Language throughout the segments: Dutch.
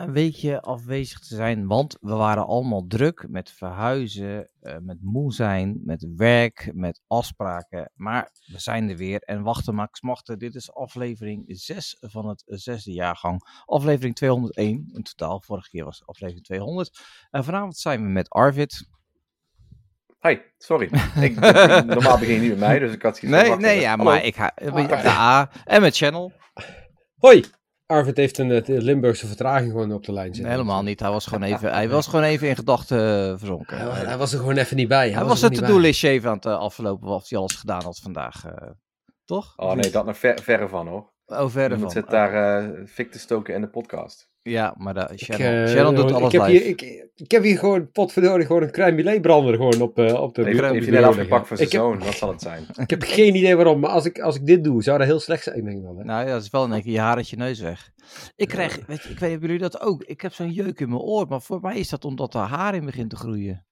na een weekje afwezig te zijn, want we waren allemaal druk met verhuizen, eh, met moe zijn, met werk, met afspraken. Maar we zijn er weer en wachten Max Machten. Dit is aflevering 6 van het zesde jaargang. Aflevering 201 in totaal. Vorige keer was het aflevering 200. En vanavond zijn we met Arvid. Hi, sorry. Ik, normaal begin je niet met mij, dus ik had iets Nee, nee, ja, maar ik ga de A en met Channel. Hoi! Arvid heeft een eh, Limburgse vertraging gewoon op de lijn zitten. Nee, helemaal niet. Hij was gewoon even, hij was gewoon even in gedachten eh, verzonken. Hij, hij was er gewoon even niet bij. Hij, Hij was het to-do-listje even aan het eh, aflopen wat hij alles gedaan had vandaag. eh, toch? Oh nee, dat nog ver, verre van hoor. Oh, verder Je van. zit daar eh fik te stoken in de podcast. Ja, maar de, Ik, Shannon, eh, doet gewoon- alles ik heb live. Hier, ik, ik heb hier gewoon, potverdorie, gewoon een crème brander gewoon op, eh, op de heeft de hij bureau afgepakt voor liggen. zijn ik heb, zoon, wat zal het zijn? ik heb geen idee waarom, maar als ik, als ik dit doe, zou dat heel slecht zijn, denk ik wel. Hè? Nou ja, dat is wel één keer je haar uit je neus weg. Ik krijg, weet je, ik weet niet of jullie dat ook. Ik heb zo'n jeuk in mijn oor, maar voor mij is dat omdat er haar in begint te groeien.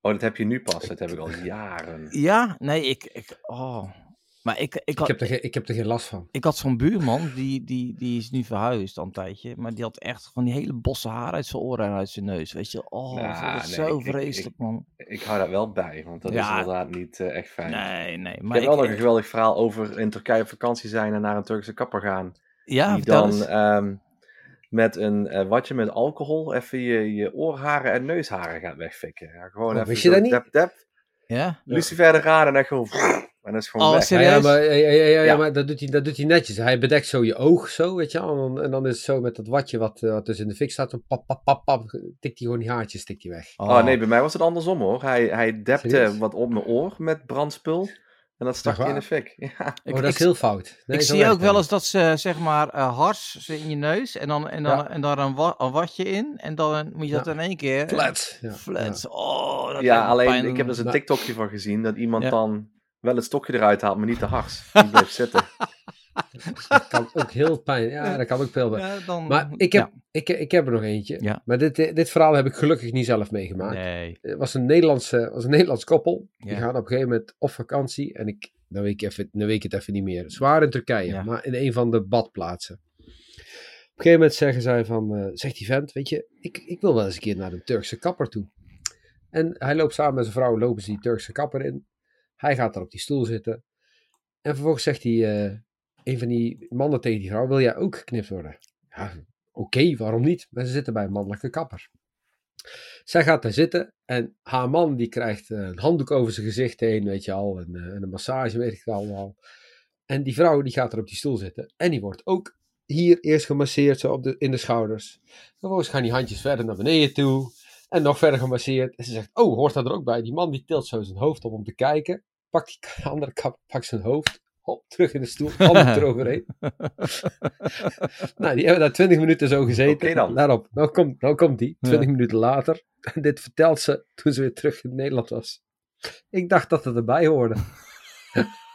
Oh, dat heb je nu pas. Dat heb ik al jaren. Ja, nee, ik, ik oh. Maar ik, ik, Ik had, heb, er, geen- ik heb er geen last van. ik had zo'n buurman, die, die, die is nu verhuisd al een tijdje. Maar die had echt van die hele bosse haar uit zijn oren en uit zijn neus. Weet je, oh, Ja, dat is nee, zo ik- ik- vreselijk, man. Ik hou daar wel bij, want dat is inderdaad niet eh, echt fijn. Nee, nee. ik Maar heb wel ik- nog een geweldig verhaal over in Turkije op vakantie zijn en naar een Turkse kapper gaan. Ja, die dan ehm, met een eh, watje met alcohol even je, je oorharen en neusharen gaat wegfikken. Ja, gewoon Oh, even wist je dat niet? Dep, dep, Ja? Lucifer de raden en echt gewoon... En dat is gewoon Oh, weg. serieus? Ja, ja, maar, ja, ja, ja, maar dat, doet hij, dat doet hij netjes. Hij bedekt zo je oog, zo, weet je wel. En dan, en dan is het zo met dat watje wat, eh, wat dus in de fik staat, pap, pap, pap, pap, tikt hij gewoon die haartjes, tikt hij weg. Oh nee, bij mij was het andersom hoor. Hij, hij depte Serieus? wat op mijn oor met brandspul. En dat stak in de fik. Ja. Ik- oh, dat ik- is heel fout. Nee, ik zie ook wel eens dat ze zeg maar eh, hars in je neus en dan, en dan, Ja. en daar een, wa een watje in en dan moet je dat Ja. in één keer. Flat. Ja. Flat. Oh, dat Ja, alleen pijn. ik heb dus een TikTokje van gezien dat iemand Ja. dan wel het stokje eruit haalt, maar niet de hars. Die blijft zitten. Dat kan ook heel pijn. Ja, dat kan ook veel. Ja, dan, Maar ik heb, ja. ik, ik heb er nog eentje. Ja. Maar dit, dit verhaal heb ik gelukkig niet zelf meegemaakt. Nee. Het was een, Nederlandse, was een Nederlands koppel. Die gaan op een gegeven moment op vakantie. En ik, dan, weet ik even, dan weet ik het even niet meer. Zwaar in Turkije, Ja. maar in een van de badplaatsen. Op een gegeven moment zeggen zij van, eh, zegt die vent, weet je, ik, ik wil wel eens een keer naar de Turkse kapper toe. En hij loopt samen met zijn vrouw, lopen ze die Turkse kapper in. Hij gaat daar op die stoel zitten. En vervolgens zegt hij, eh, een van die mannen tegen die vrouw, wil jij ook geknipt worden? Ja, oké, waarom niet? Maar ze zitten bij een mannelijke kapper. Zij gaat daar zitten en haar man die krijgt eh, een handdoek over zijn gezicht heen, weet je al, en, eh, en een massage, weet ik het allemaal. En die vrouw die gaat er op die stoel zitten en die wordt ook hier eerst gemasseerd, zo op de, in de schouders. Vervolgens gaan die handjes verder naar beneden toe en nog verder gemasseerd. En ze zegt, oh, hoort dat er ook bij? Die man die tilt zo zijn hoofd op om te kijken, pakt die andere kap, pakt zijn hoofd, hop, terug in de stoel, handen eroverheen. nou, die hebben daar 20 minuten zo gezeten. Oké dan. Daarop, nou komt, nou komt die, 20 Ja. minuten later. En dit vertelt ze toen ze weer terug in Nederland was. Ik dacht dat het erbij hoorde.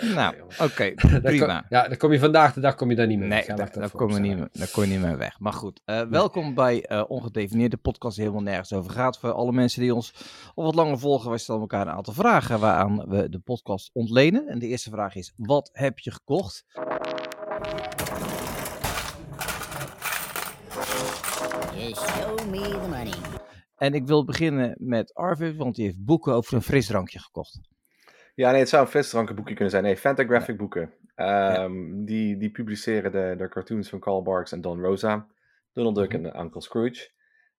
Nou, oké, prima. kom- ja, dan kom je vandaag de dag kom je daar niet meer Nee, weg. Ja, daar, kom je niet, daar kom je niet meer weg. Maar goed, eh, welkom bij eh Ongedefinieerde podcast die helemaal nergens over gaat. Voor alle mensen die ons al wat langer volgen, wij stellen elkaar een aantal vragen waaraan we de podcast ontlenen. En de eerste vraag is, wat heb je gekocht? Just show me the money. En ik wil beginnen met Arvid, want die heeft boeken over een frisdrankje gekocht. Ja, nee, het zou een frisdrankenboekje kunnen zijn. Nee, Fantagraphic boeken. Ehm, die, die publiceren de, de cartoons van Carl Barks en Don Rosa. Donald Duck Mhm. en Uncle Scrooge.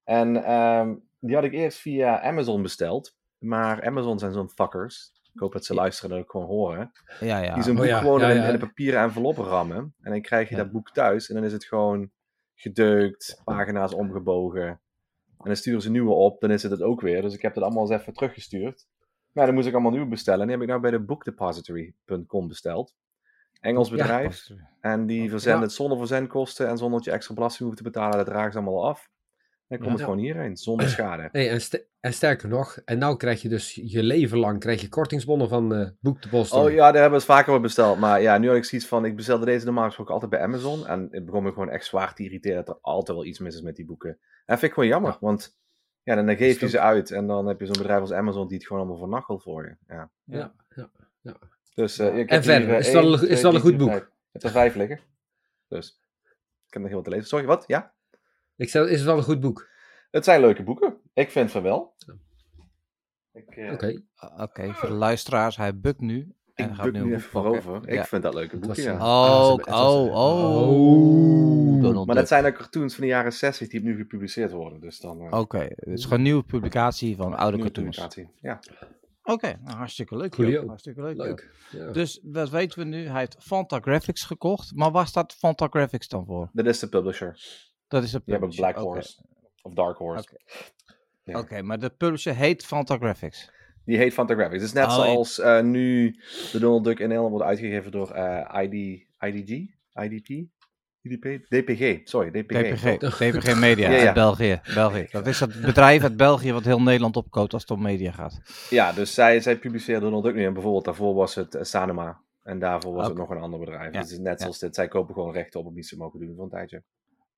En ehm, die had ik eerst via Amazon besteld. Maar Amazon zijn zo'n fuckers. Ik hoop dat ze luisteren en ook gewoon horen. Ja, ja. Die zo'n Oh boek ja, gewoon ja, in, ja. in een papieren envelop rammen. En dan krijg je Ja. dat boek thuis. En dan is het gewoon gedeukt, pagina's omgebogen. En dan sturen ze nieuwe op, dan is het het ook weer. Dus ik heb dat allemaal eens even teruggestuurd. Maar dan moest ik allemaal nieuw bestellen. En die heb ik nou bij de bookdepository.com besteld. Engels Ja. bedrijf. En die verzenden het zonder verzendkosten en zonder dat je extra belasting hoeft te betalen. Dat dragen ze allemaal af. En dan komt het gewoon hierheen, zonder schade. Hey, en, st- en sterker nog, en nou krijg je dus je leven lang krijg je kortingsbonnen van Boek de Post. Oh ja, daar hebben we het vaker over besteld. Maar ja, nu had ik zoiets van, ik bestelde deze normaal gesproken altijd bij Amazon. En het begon me gewoon echt zwaar te irriteren dat er altijd wel iets mis is met die boeken. En dat vind ik gewoon jammer, Ja. want ja, dan geef je ze uit. En dan heb je zo'n bedrijf als Amazon die het gewoon allemaal vernachelt voor je. Ja. Ja, ja. Dus, eh, ik En heb verder, eh, is het wel één, een- is het wel een goed boek? Ik heb er vijf liggen. Dus. Ik heb nog heel wat te lezen. Sorry, wat? Ja? Ik zeg, is het wel een goed boek? Het zijn leuke boeken. Ik vind van wel. Ik, eh, Oké. Oké, voor de luisteraars, hij bukt nu. En ik gaat buk nu even boek voorover. Ja. Ik vind dat leuke Het boeken, ja. Oh, het was- oh, oh. Maar dat zijn de cartoons van de jaren 60 die opnieuw gepubliceerd worden. Dus dan... eh, Oké, het is gewoon een nieuwe publicatie van oude nieuwe cartoons. publicatie. Ja. Oké, nou, hartstikke leuk. Hartstikke leuk. joh. Leuk. Ja. Dus dat weten we nu. Hij heeft Fantagraphics gekocht. Maar waar staat Fantagraphics dan voor? Dat is de publisher. Dat is de Die hebben publisher. Black. Horse. Of Dark Horse. Oké. Maar de publisher heet Fantagraphics. Die heet Fantagraphics. Het is net Oh, zoals eh, nu de Donald Duck in Nederland wordt uitgegeven door eh, ID, IDG? IDP? IDP? DPG. Sorry, DPG. DPG, DPG Media Ja, ja. uit België. België. Dat is het bedrijf uit België wat heel Nederland opkoopt als het om media gaat. Ja, dus zij, zij publiceert Donald Duck nu. En bijvoorbeeld daarvoor was het eh, Sanoma. En daarvoor was het nog een ander bedrijf. Ja, Dus het is net ja. zoals dit. Zij kopen gewoon rechten op om iets te mogen doen voor een tijdje.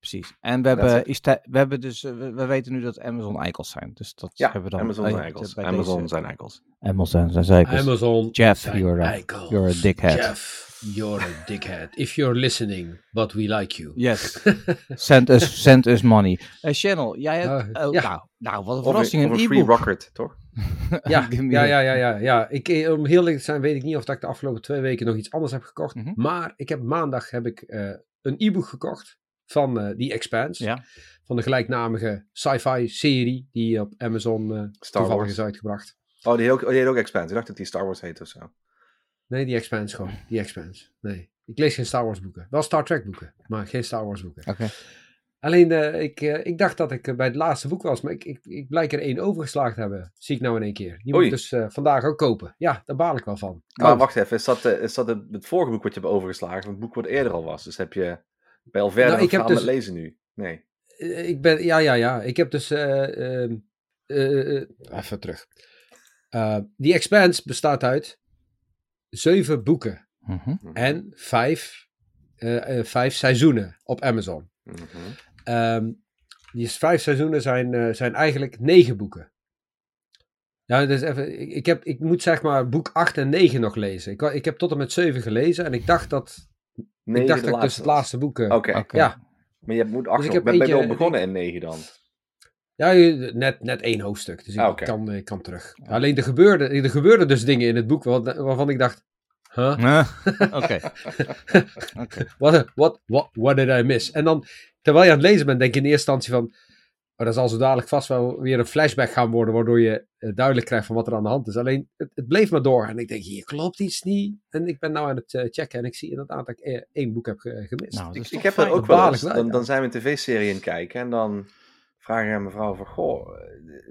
Precies. En we hebben, we hebben dus, eh, we, we weten nu dat Amazon eikels zijn. Dus dat Ja, hebben we dan Amazon zijn eikels. bij Amazon deze- zijn eikels. Amazon zijn zeikels. Amazon. Jeff, zijn you're a- eikels. you're a dickhead. Jeff, you're a dickhead. If you're listening, but we like you. Yes. send us, send us money. Eh Channel, jij hebt... Ah, oh, ja. nou, nou, wat een verrassing. een- of Een een free e-book. rocket, toch? Ja, ja, ja, ja, ja, ja. Ik, eh, om heel eerlijk te zijn weet ik niet of dat ik de afgelopen twee weken nog iets anders heb gekocht. Mhm. Maar ik heb maandag heb ik, eh, een e-book gekocht van eh The Expanse. Ja. Van de gelijknamige sci-fi serie die op Amazon eh Star toevallig Wars. is uitgebracht. Oh, die heet ook, oh, die heet ook Expanse. Ik dacht dat die Star Wars heet of zo. Nee, The Expanse gewoon. The Expanse. Nee. Ik lees geen Star Wars boeken. Wel Star Trek boeken, maar geen Star Wars boeken. Oké. Alleen, eh, ik, eh, ik dacht dat ik bij het laatste boek was, maar ik, ik, ik blijk er één overgeslagen te hebben. Zie ik nou in één keer. Die moet ik dus eh, vandaag ook kopen. Ja, daar baal ik wel van. Maar Oh. wacht even, is dat, is dat het, het vorige boek wat je hebt overgeslagen? Het boek wat eerder al was. Dus heb je, ben je al verder Nou, ik heb dus- met lezen nu? Nee. Eh, ik ben, ja, ja, ja. Ik heb dus, eh, ehm, eh, even terug. Eh The Expanse bestaat uit zeven boeken Mhm. en vijf, eh, eh, vijf seizoenen op Amazon. Mhm. Ehm, die vijf seizoenen zijn, eh, zijn eigenlijk negen boeken. Ja, dus even, ik, ik, heb, ik moet zeg maar boek 8 en 9 nog lezen. Ik, ik heb tot en met 7 gelezen en ik dacht dat, Nee, ik, dacht dat ik dus het laatste boek... eh, Oké, Oké. Ja, maar je moet acht ik nog. heb Ben, ben je al begonnen in negen dan? ja net, net één hoofdstuk, dus ik Ah, oké. kan, ik kan terug. Alleen er gebeurde, er gebeurden dus dingen in het boek wat, waarvan ik dacht... Huh? Huh? Oké. Oké. What, what, what, what did I miss? En dan, terwijl je aan het lezen bent, denk je in eerste instantie van... Oh, dat zal zo dadelijk vast wel weer een flashback gaan worden, waardoor je eh, duidelijk krijgt van wat er aan de hand is. Alleen, het, het bleef maar door. En ik denk, hier klopt iets niet. En ik ben nou aan het eh, checken en ik zie inderdaad dat ik eh, één boek heb ge- gemist. Nou, dat is Ik, heb dat fijn. ook wel eens. Dan, dan zijn we een tv-serie aan het kijken en dan vraag ik aan mevrouw van, goh,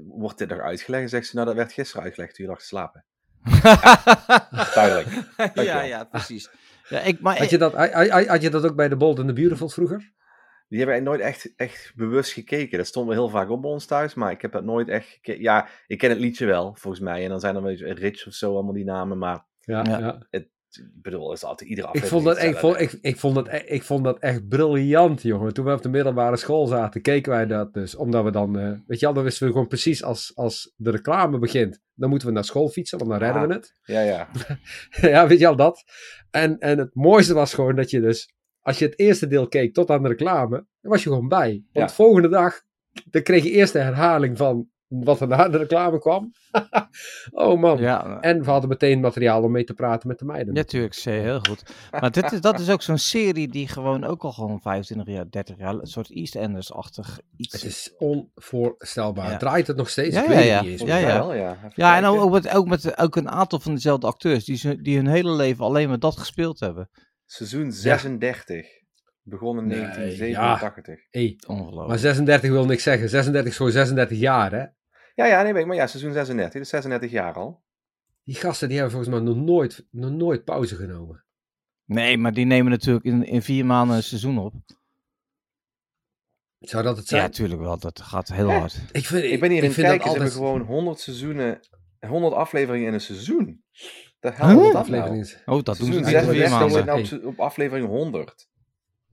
wordt dit nog uitgelegd? En zegt ze, nou dat werd gisteren uitgelegd toen je lag te slapen. Duidelijk. ja, Dankjewel. ja, precies. Ja, ik, maar, Had je, dat, had je dat ook bij The Bold and the Beautiful vroeger? Die hebben wij nooit echt, echt bewust gekeken. Dat stond wel heel vaak op bij ons thuis, maar ik heb dat nooit echt gekeken. Ja, ik ken het liedje wel, volgens mij. En dan zijn er wel eens Rich of zo, allemaal die namen. Maar Ja, Ja. ja. ik bedoel, het is altijd iedere Ik, aflevering vond dat, ik, vond, ik, ik, vond dat, e- ik vond dat echt briljant, jongen. Toen we op de middelbare school zaten, keken wij dat dus. Omdat we dan, eh, weet je al, dan wisten we gewoon precies als, als de reclame begint. Dan moeten we naar school fietsen, want dan redden Ah. we het. Ja, ja. ja, weet je al dat. En, en het mooiste was gewoon dat je dus, als je het eerste deel keek tot aan de reclame, dan was je gewoon bij. Want Ja. de volgende dag, dan kreeg je eerst de herhaling van wat er na de reclame kwam. oh man. ja, En we hadden meteen materiaal om mee te praten met de meiden. Ja, natuurlijk, je heel goed. Maar dit is, dat is ook zo'n serie die gewoon ook al gewoon 25 jaar, 30 jaar, een soort EastEnders-achtig iets. Het is onvoorstelbaar. Ja. Draait het nog steeds? Ja, ja, ja. niet. Ja, ja. ja. En ook met, ook met ook een aantal van dezelfde acteurs die, ze, die hun hele leven alleen maar dat gespeeld hebben. Seizoen 36. Begonnen in Nee, 1987. Hey, Ongelooflijk. maar 36 wil niks zeggen. 36 is gewoon 36 jaar, hè? Ja, ja, nee, weet ik, maar ja, seizoen 36. Dat is 36 jaar al. Die gasten die hebben volgens mij nog nooit, nog nooit pauze genomen. Nee, maar die nemen natuurlijk in, in vier maanden een seizoen op. Zou dat het Ja, zijn? natuurlijk wel. Dat gaat heel Ja. hard. ik, vind, Ik ben hier in kijken, ze altijd... hebben gewoon 100 seizoenen, 100 afleveringen in een seizoen. De Huh? hel huh? dat nou? Oh, dat doen ze Seizoen niet in vier 36 zit maanden. nou op, op aflevering 100.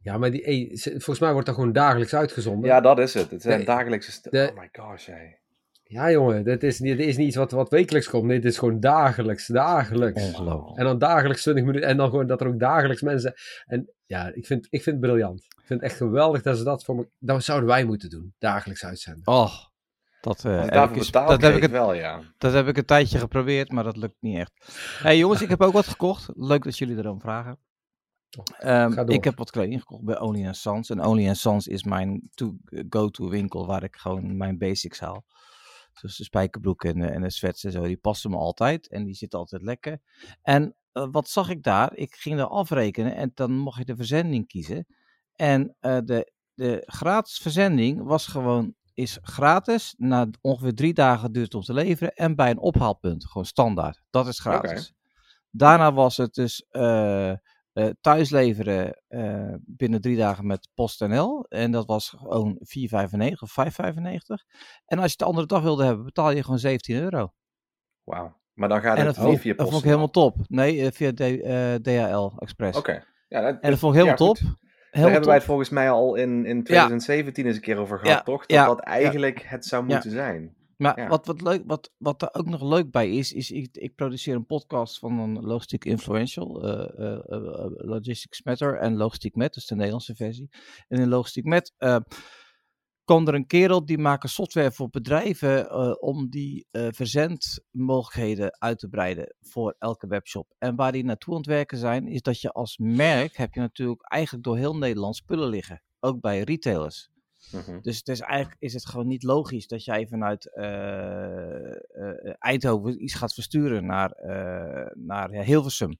Ja, maar die, hey, volgens mij wordt dat gewoon dagelijks uitgezonden. Ja, dat is het. Het zijn Nee, dagelijkse... de- oh my gosh, jij. Ja, jongen, dit is, dit is niet iets wat, wat wekelijks komt. Nee, dit is gewoon dagelijks, dagelijks. Ongelooflijk. En dan dagelijks 20 minuten. En dan gewoon dat er ook dagelijks mensen. En ja, ik vind, ik vind het briljant. Ik vind het echt geweldig dat ze dat voor me... Dat zouden wij moeten doen, dagelijks uitzenden. Oh, dat, eh, Als heb ik dat, heb ik het, wel, ja. dat heb ik een tijdje geprobeerd, maar dat lukt niet echt. hey, jongens, ik heb ook wat gekocht. Leuk dat jullie erom vragen. Ehm, ik heb wat kleding gekocht bij Only Sons. En Only Sons is mijn to- go-to winkel waar ik gewoon mijn basics haal. Dus de spijkerbroek en, de- en de sweats en zo, die passen me altijd. En die zitten altijd lekker. En eh, wat zag ik daar? Ik ging er afrekenen en dan mocht je de verzending kiezen. En eh, de, de gratis verzending was gewoon, is gratis. Na ongeveer drie dagen duurt het om te leveren. En bij een ophaalpunt, gewoon standaard. Dat is gratis. Daarna was het dus eh, eh, thuis leveren eh, binnen drie dagen met PostNL. En dat was gewoon 4,95 of 5,95. En als je het de andere dag wilde hebben, betaal je gewoon 17 euro. Wauw. Maar dan gaat en het niet via dat vond ik PostNL. helemaal top. Nee, via D- DHL Express. Oké. Ja, dat, En dat vond ik helemaal ja, top. goed. Daar hebben wij het volgens mij al in, in 2017 eens een keer over gehad, toch? Dat dat eigenlijk het zou moeten zijn. Maar Ja. wat, wat, leuk, wat, wat er ook nog leuk bij is, is ik, ik produceer een podcast van een Logistiek Influential, eh, eh, eh, Logistics Matter en Logistiek Met, dus de Nederlandse versie. En in Logistiek Met kwam er een kerel die maken software voor bedrijven eh, om die eh, verzendmogelijkheden uit te breiden voor elke webshop. En waar die naartoe aan het werken zijn, is dat je als merk heb je natuurlijk eigenlijk door heel Nederland spullen liggen. Ook bij retailers. Mhm. Dus het is eigenlijk is het gewoon niet logisch dat jij vanuit eh, Eindhoven iets gaat versturen naar, naar ja, Hilversum.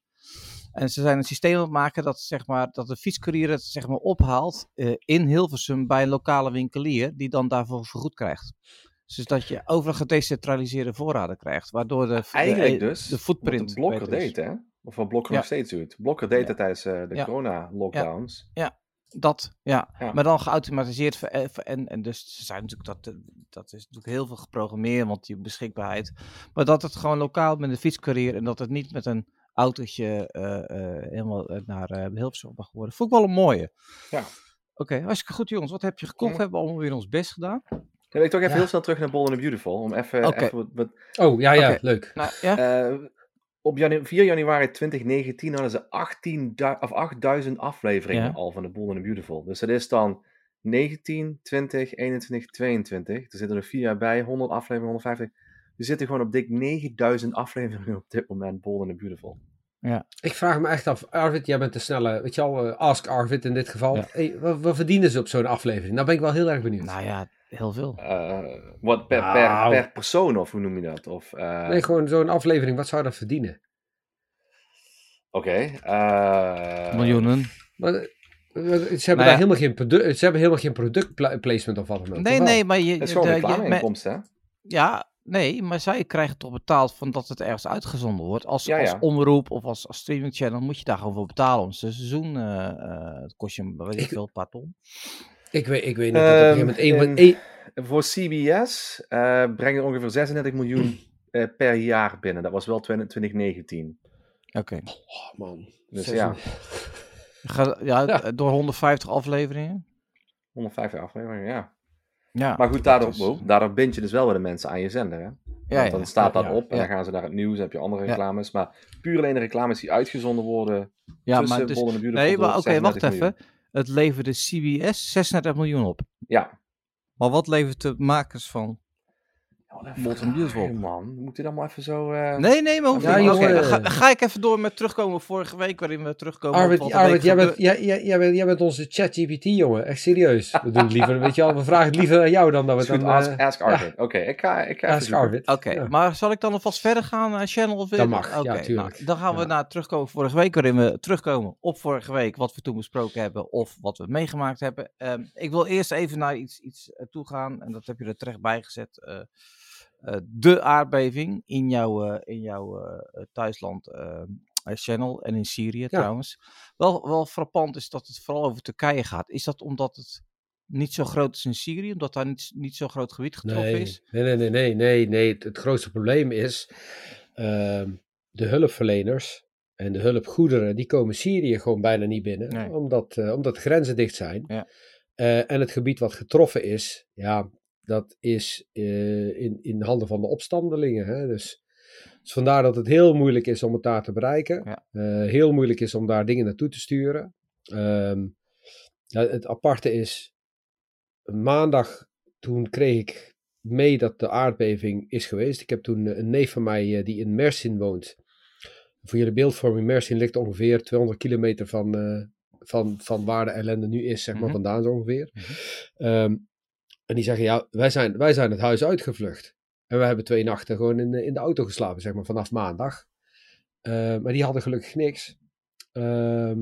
En ze zijn een systeem aan het maken dat, zeg maar, dat de fietscourier het zeg maar, ophaalt eh, in Hilversum bij een lokale winkelier, die dan daarvoor vergoed krijgt. Dus dat je overal gedecentraliseerde voorraden krijgt, waardoor de, Eigenlijk de, dus de wat footprint de Blokker deed, hè? Of wat Blokker Ja. nog steeds doet. Blokker deed Ja. het tijdens eh, de Ja. corona-lockdowns. Dat, ja. Ja. Maar dan geautomatiseerd. ver- eh, ver- En, en dus ze zijn natuurlijk dat, eh, dat is natuurlijk heel veel geprogrammeerd, want die beschikbaarheid. Maar dat het gewoon lokaal met een fietscourier en dat het niet met een autootje eh, eh, helemaal eh, naar eh Hilversum mag worden. Vond ik wel een mooie. Ja. Oké, hartstikke goed jongens. Wat heb je gekocht? Ja. We hebben allemaal weer ons best gedaan. Dan wil ik toch even Ja. heel snel terug naar Bold and the Beautiful. Om even, Oké. even wat, wat Oh, ja, ja, leuk. Nou, ja? Eh, op janu 4 januari 2019 hadden ze 18 du- of 8000 afleveringen Ja. al van de Bold and the Beautiful. Dus dat is dan 19, 20, 21, 22. Er zitten er 4 jaar bij, 100 afleveringen, 150. Er zitten gewoon op dik 9000 afleveringen op dit moment Bold and Beautiful. Ik vraag me echt af, Arvid, jij bent de snelle, weet je al, eh, Ask Arvid in dit geval. Ja. Hey, wat, wat verdienen ze op zo'n aflevering? Nou ben ik wel heel erg benieuwd. nou ja, heel veel. Eh, wat per, per, per persoon, of hoe noem je dat? Of, eh, nee, gewoon zo'n aflevering, wat zou dat verdienen? Oké. eh, Miljoenen. Maar, ze hebben Nou daar ja. helemaal geen, ze hebben helemaal geen productplacement of wat dan ook. Nee, nee, maar je. Het is gewoon de- je- reclameinkomsten, hè? Ja, nee, maar zij krijgen toch betaald van dat het ergens uitgezonden wordt. Als, Ja, als omroep of als, als streaming channel moet je daar gewoon voor betalen. Om zijn seizoen, eh eh, het kost je, weet ik Ik- veel, een paar ton. Ik weet, ik weet niet. dat op een gegeven moment één- Ehm, Voor CBS eh brengen ongeveer 36 miljoen eh, per jaar binnen. Dat was wel 20 2019. Oké. Oh, man. Dus Zes- ja, Ga- Ja, door 150 afleveringen. 150 afleveringen, ja. Ja. Maar goed, daardoor, daardoor bind je dus wel weer de mensen aan je zender, hè? ja, dan staat dat op en dan gaan ze naar het nieuws, dan heb je andere reclames. Maar puur alleen de reclames die uitgezonden worden ja, tussen maar dus, Beautiful nee, maar oké, wacht 36 even. Het leverde CBS 36 miljoen op. Ja. Maar wat levert de makers van? And Beautiful. man. Moet dit allemaal even zo... eh, Nee, nee, maar hoeft Ja, niet. Dan ga, dan ga ik even door met terugkomen vorige week, waarin we terugkomen op Arvid, week Arvid jij, bent, jij, jij, jij, bent, jij bent onze ChatGPT, jongen. Echt serieus. We doen het liever, weet je wel. We vragen het liever aan jou dan dat we het dan... ask, eh, ask Arvid. Oké, ik ga, ik ga Ask. Arvid. Oké, Ja. maar zal ik dan alvast verder gaan naar Channel of? Dat mag, ja, Oké, tuurlijk. nou, dan gaan we Ja. naar terugkomen vorige week, waarin we terugkomen op vorige week, wat we toen besproken hebben of wat we meegemaakt hebben. Ehm, ik wil eerst even naar iets, iets eh, toe gaan, en dat heb je er terecht bij gezet. eh, eh, de aardbeving in jouw, eh, in jouw eh, eh, thuisland eh, eh, Channel en in Syrië trouwens. Wel, wel frappant is dat het vooral over Turkije gaat. Is dat omdat het niet zo groot is in Syrië, omdat daar niet, niet zo groot gebied getroffen Nee, is? nee, nee, nee, nee, nee, nee. Het, het grootste probleem is ehm, de hulpverleners en de hulpgoederen, die komen Syrië gewoon bijna niet binnen, Nee. omdat, eh, omdat de grenzen dicht zijn. Ja. Eh, en het gebied wat getroffen is, ja, dat is eh, in, in handen van de opstandelingen. Hè? Dus, dus vandaar dat het heel moeilijk is om het daar te bereiken. Ja. Eh, heel moeilijk is om daar dingen naartoe te sturen. Ehm, ja, het aparte is, maandag toen kreeg ik mee dat de aardbeving is geweest. Ik heb toen eh, een neef van mij die in Mersin woont. Voor jullie beeldvorming, Mersin ligt ongeveer 200 kilometer van, van, van waar de ellende nu is, zeg maar, Mhm. vandaan zo ongeveer. Ehm, en die zeggen, ja, wij zijn, wij zijn het huis uitgevlucht. En we hebben twee nachten gewoon in, de- in de auto geslapen, zeg maar, vanaf maandag. Eh, maar die hadden gelukkig niks. Ehm,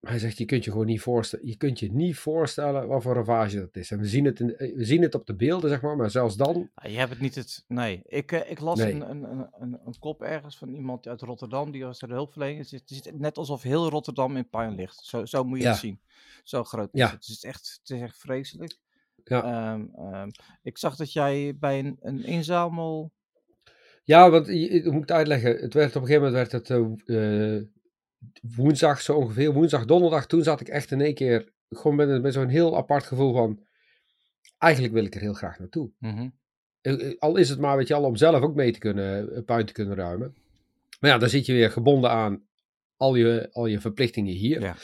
hij zegt, je kunt je gewoon niet voorstellen, je kunt je niet voorstellen wat voor ravage dat is. En we zien het, in, eh, we zien het op de beelden, zeg maar, maar zelfs dan, Je hebt het niet het. Nee, ik, eh, ik las Nee. Een, een, een, een, kop ergens van iemand uit Rotterdam. Die was er de hulpverlener. Het is net alsof heel Rotterdam in puin ligt. Zo, zo moet je Ja. het zien. Zo groot is Ja. het. Het is echt, het is echt vreselijk. Ja. Ehm, ehm, ik zag dat jij bij een, een inzamel. Ja, want je, je moet het uitleggen. Het werd, op een gegeven moment werd het eh, eh, woensdag zo ongeveer. Woensdag, donderdag. Toen zat ik echt in één keer gewoon met, met zo'n heel apart gevoel van... Eigenlijk wil ik er heel graag naartoe. Mhm. Eh, Al is het maar, weet je al, om zelf ook mee te kunnen, puin te kunnen ruimen. Maar ja, dan zit je weer gebonden aan al je, al je verplichtingen hier. Ja.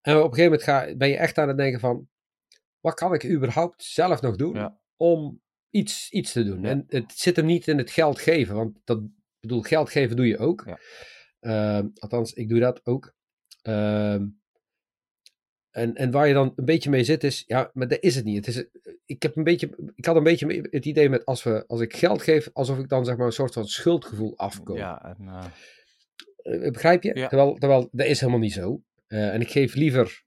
En op een gegeven moment ga, ben je echt aan het denken van... Wat kan ik überhaupt zelf nog doen Ja. om iets, iets te doen? Ja. En het zit hem niet in het geld geven. Want dat bedoel, geld geven doe je ook. Ja. Ehm, althans, ik doe dat ook. Ehm, en, en waar je dan een beetje mee zit is, ja, maar dat is het niet. Het is, ik, heb een beetje, ik had een beetje het idee met als, we, als ik geld geef, alsof ik dan zeg maar een soort van schuldgevoel afkoop. Ja, en, eh, Eh, begrijp je? Ja. Terwijl, terwijl dat is helemaal niet zo. Eh, en ik geef liever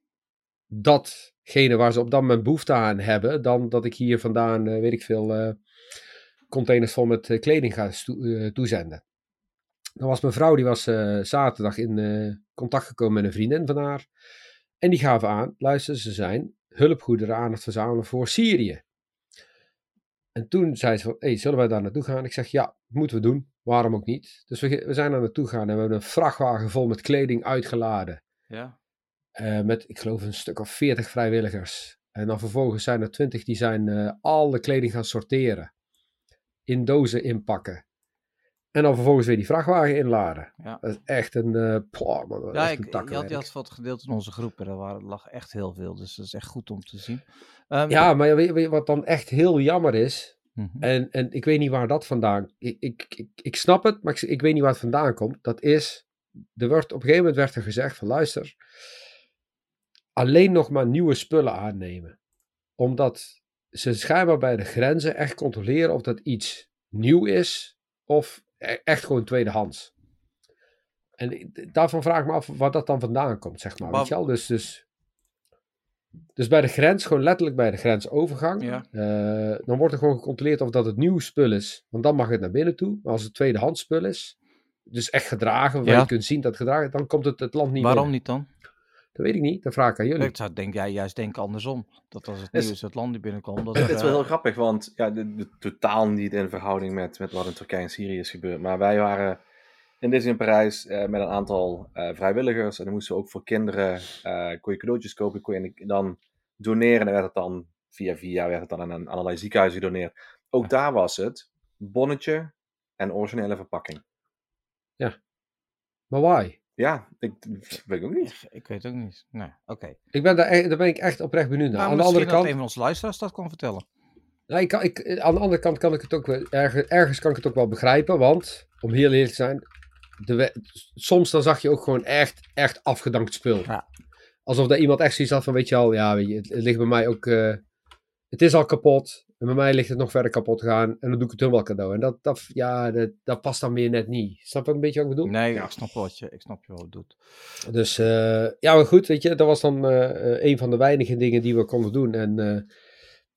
datgene waar ze op dat moment behoefte aan hebben, dan dat ik hier vandaan, eh, weet ik veel, eh, containers vol met eh, kleding ga toezenden. Dan was mijn vrouw, die was zaterdag in contact gekomen met een vriendin van haar. En die gaven aan, luister, ze zijn hulpgoederen aan het verzamelen voor Syrië. En toen zei ze van, hey, zullen wij daar naartoe gaan? Ik zeg, ja, moeten we doen. Waarom ook niet? Dus we, we zijn daar naartoe gegaan en we hebben een vrachtwagen vol met kleding uitgeladen. ja. Eh, met, ik geloof, een stuk of veertig vrijwilligers. En dan vervolgens zijn er twintig die zijn eh alle kleding gaan sorteren. In dozen inpakken. En dan vervolgens weer die vrachtwagen inladen. Ja. Dat is echt een... poh, man, Ja, ik, een je, had, je had wat gedeeld in onze groep en er waren, lag echt heel veel. Dus dat is echt goed om te zien. Ehm, Ja, maar weet wat dan echt heel jammer is? mhm. En, en ik weet niet waar dat vandaan... Ik, ik, ik, ik snap het, maar ik, ik weet niet waar het vandaan komt. Dat is... Er werd, op een gegeven moment werd er gezegd van luister... Alleen nog maar nieuwe spullen aannemen. Omdat ze schijnbaar bij de grenzen echt controleren of dat iets nieuw is... Of e- echt gewoon tweedehands. En daarvan vraag ik me af waar dat dan vandaan komt, zeg maar. Maar- Weet je wel? Dus, dus, dus bij de grens, gewoon letterlijk bij de grensovergang... Ja. Eh, dan wordt er gewoon gecontroleerd of dat het nieuw spul is. Want dan mag het naar binnen toe. Maar als het tweedehands spul is, dus echt gedragen, waar Ja. je kunt zien dat het gedragen is, dan komt het het land niet Waarom binnen. niet dan? Dat weet ik niet, dat vraag ik aan jullie. Ik zou denk jij juist denken andersom. Dat als het Is- nieuw is, het land niet binnenkomt. Dat Het er, is wel eh, heel grappig, want ja, de, de- totaal niet in verhouding met, met wat in Turkije en Syrië is gebeurd. Maar wij waren in Disneyland Parijs eh, met een aantal eh, vrijwilligers. En dan moesten we ook voor kinderen, eh kon je cadeautjes kopen, kon je dan doneren. En werd het dan via via werd het dan aan, aan allerlei ziekenhuizen gedoneerd. Ook daar was het bonnetje en originele verpakking. Maar why? Ja, ik weet ik ook niet. Ik, weet ook niet. Nee, oké. Ik ben daar, echt- daar ben ik echt oprecht benieuwd naar. Nou, aan de misschien andere dat kant, een van onze luisteraars dat kan vertellen. nou, ik kan, ik, aan de andere kant kan ik het ook wel, ergens, ergens kan ik het ook wel begrijpen. Want, om heel eerlijk te zijn, de soms dan zag je ook gewoon echt, echt afgedankt spul. Ja. Alsof er iemand echt zoiets had van, weet je al, ja, weet je, het, het ligt bij mij ook, eh, het is al kapot. En bij mij ligt het nog verder kapot gegaan. En dan doe ik het hun wel cadeau. En dat, dat, ja, dat, dat past dan weer net niet. Snap je een beetje wat ik bedoel? Nee, Ja. ik snap wat je, ik snap je wat het doet. Dus eh, ja, maar goed, weet je, dat was dan eh, eh, een van de weinige dingen die we konden doen. En eh,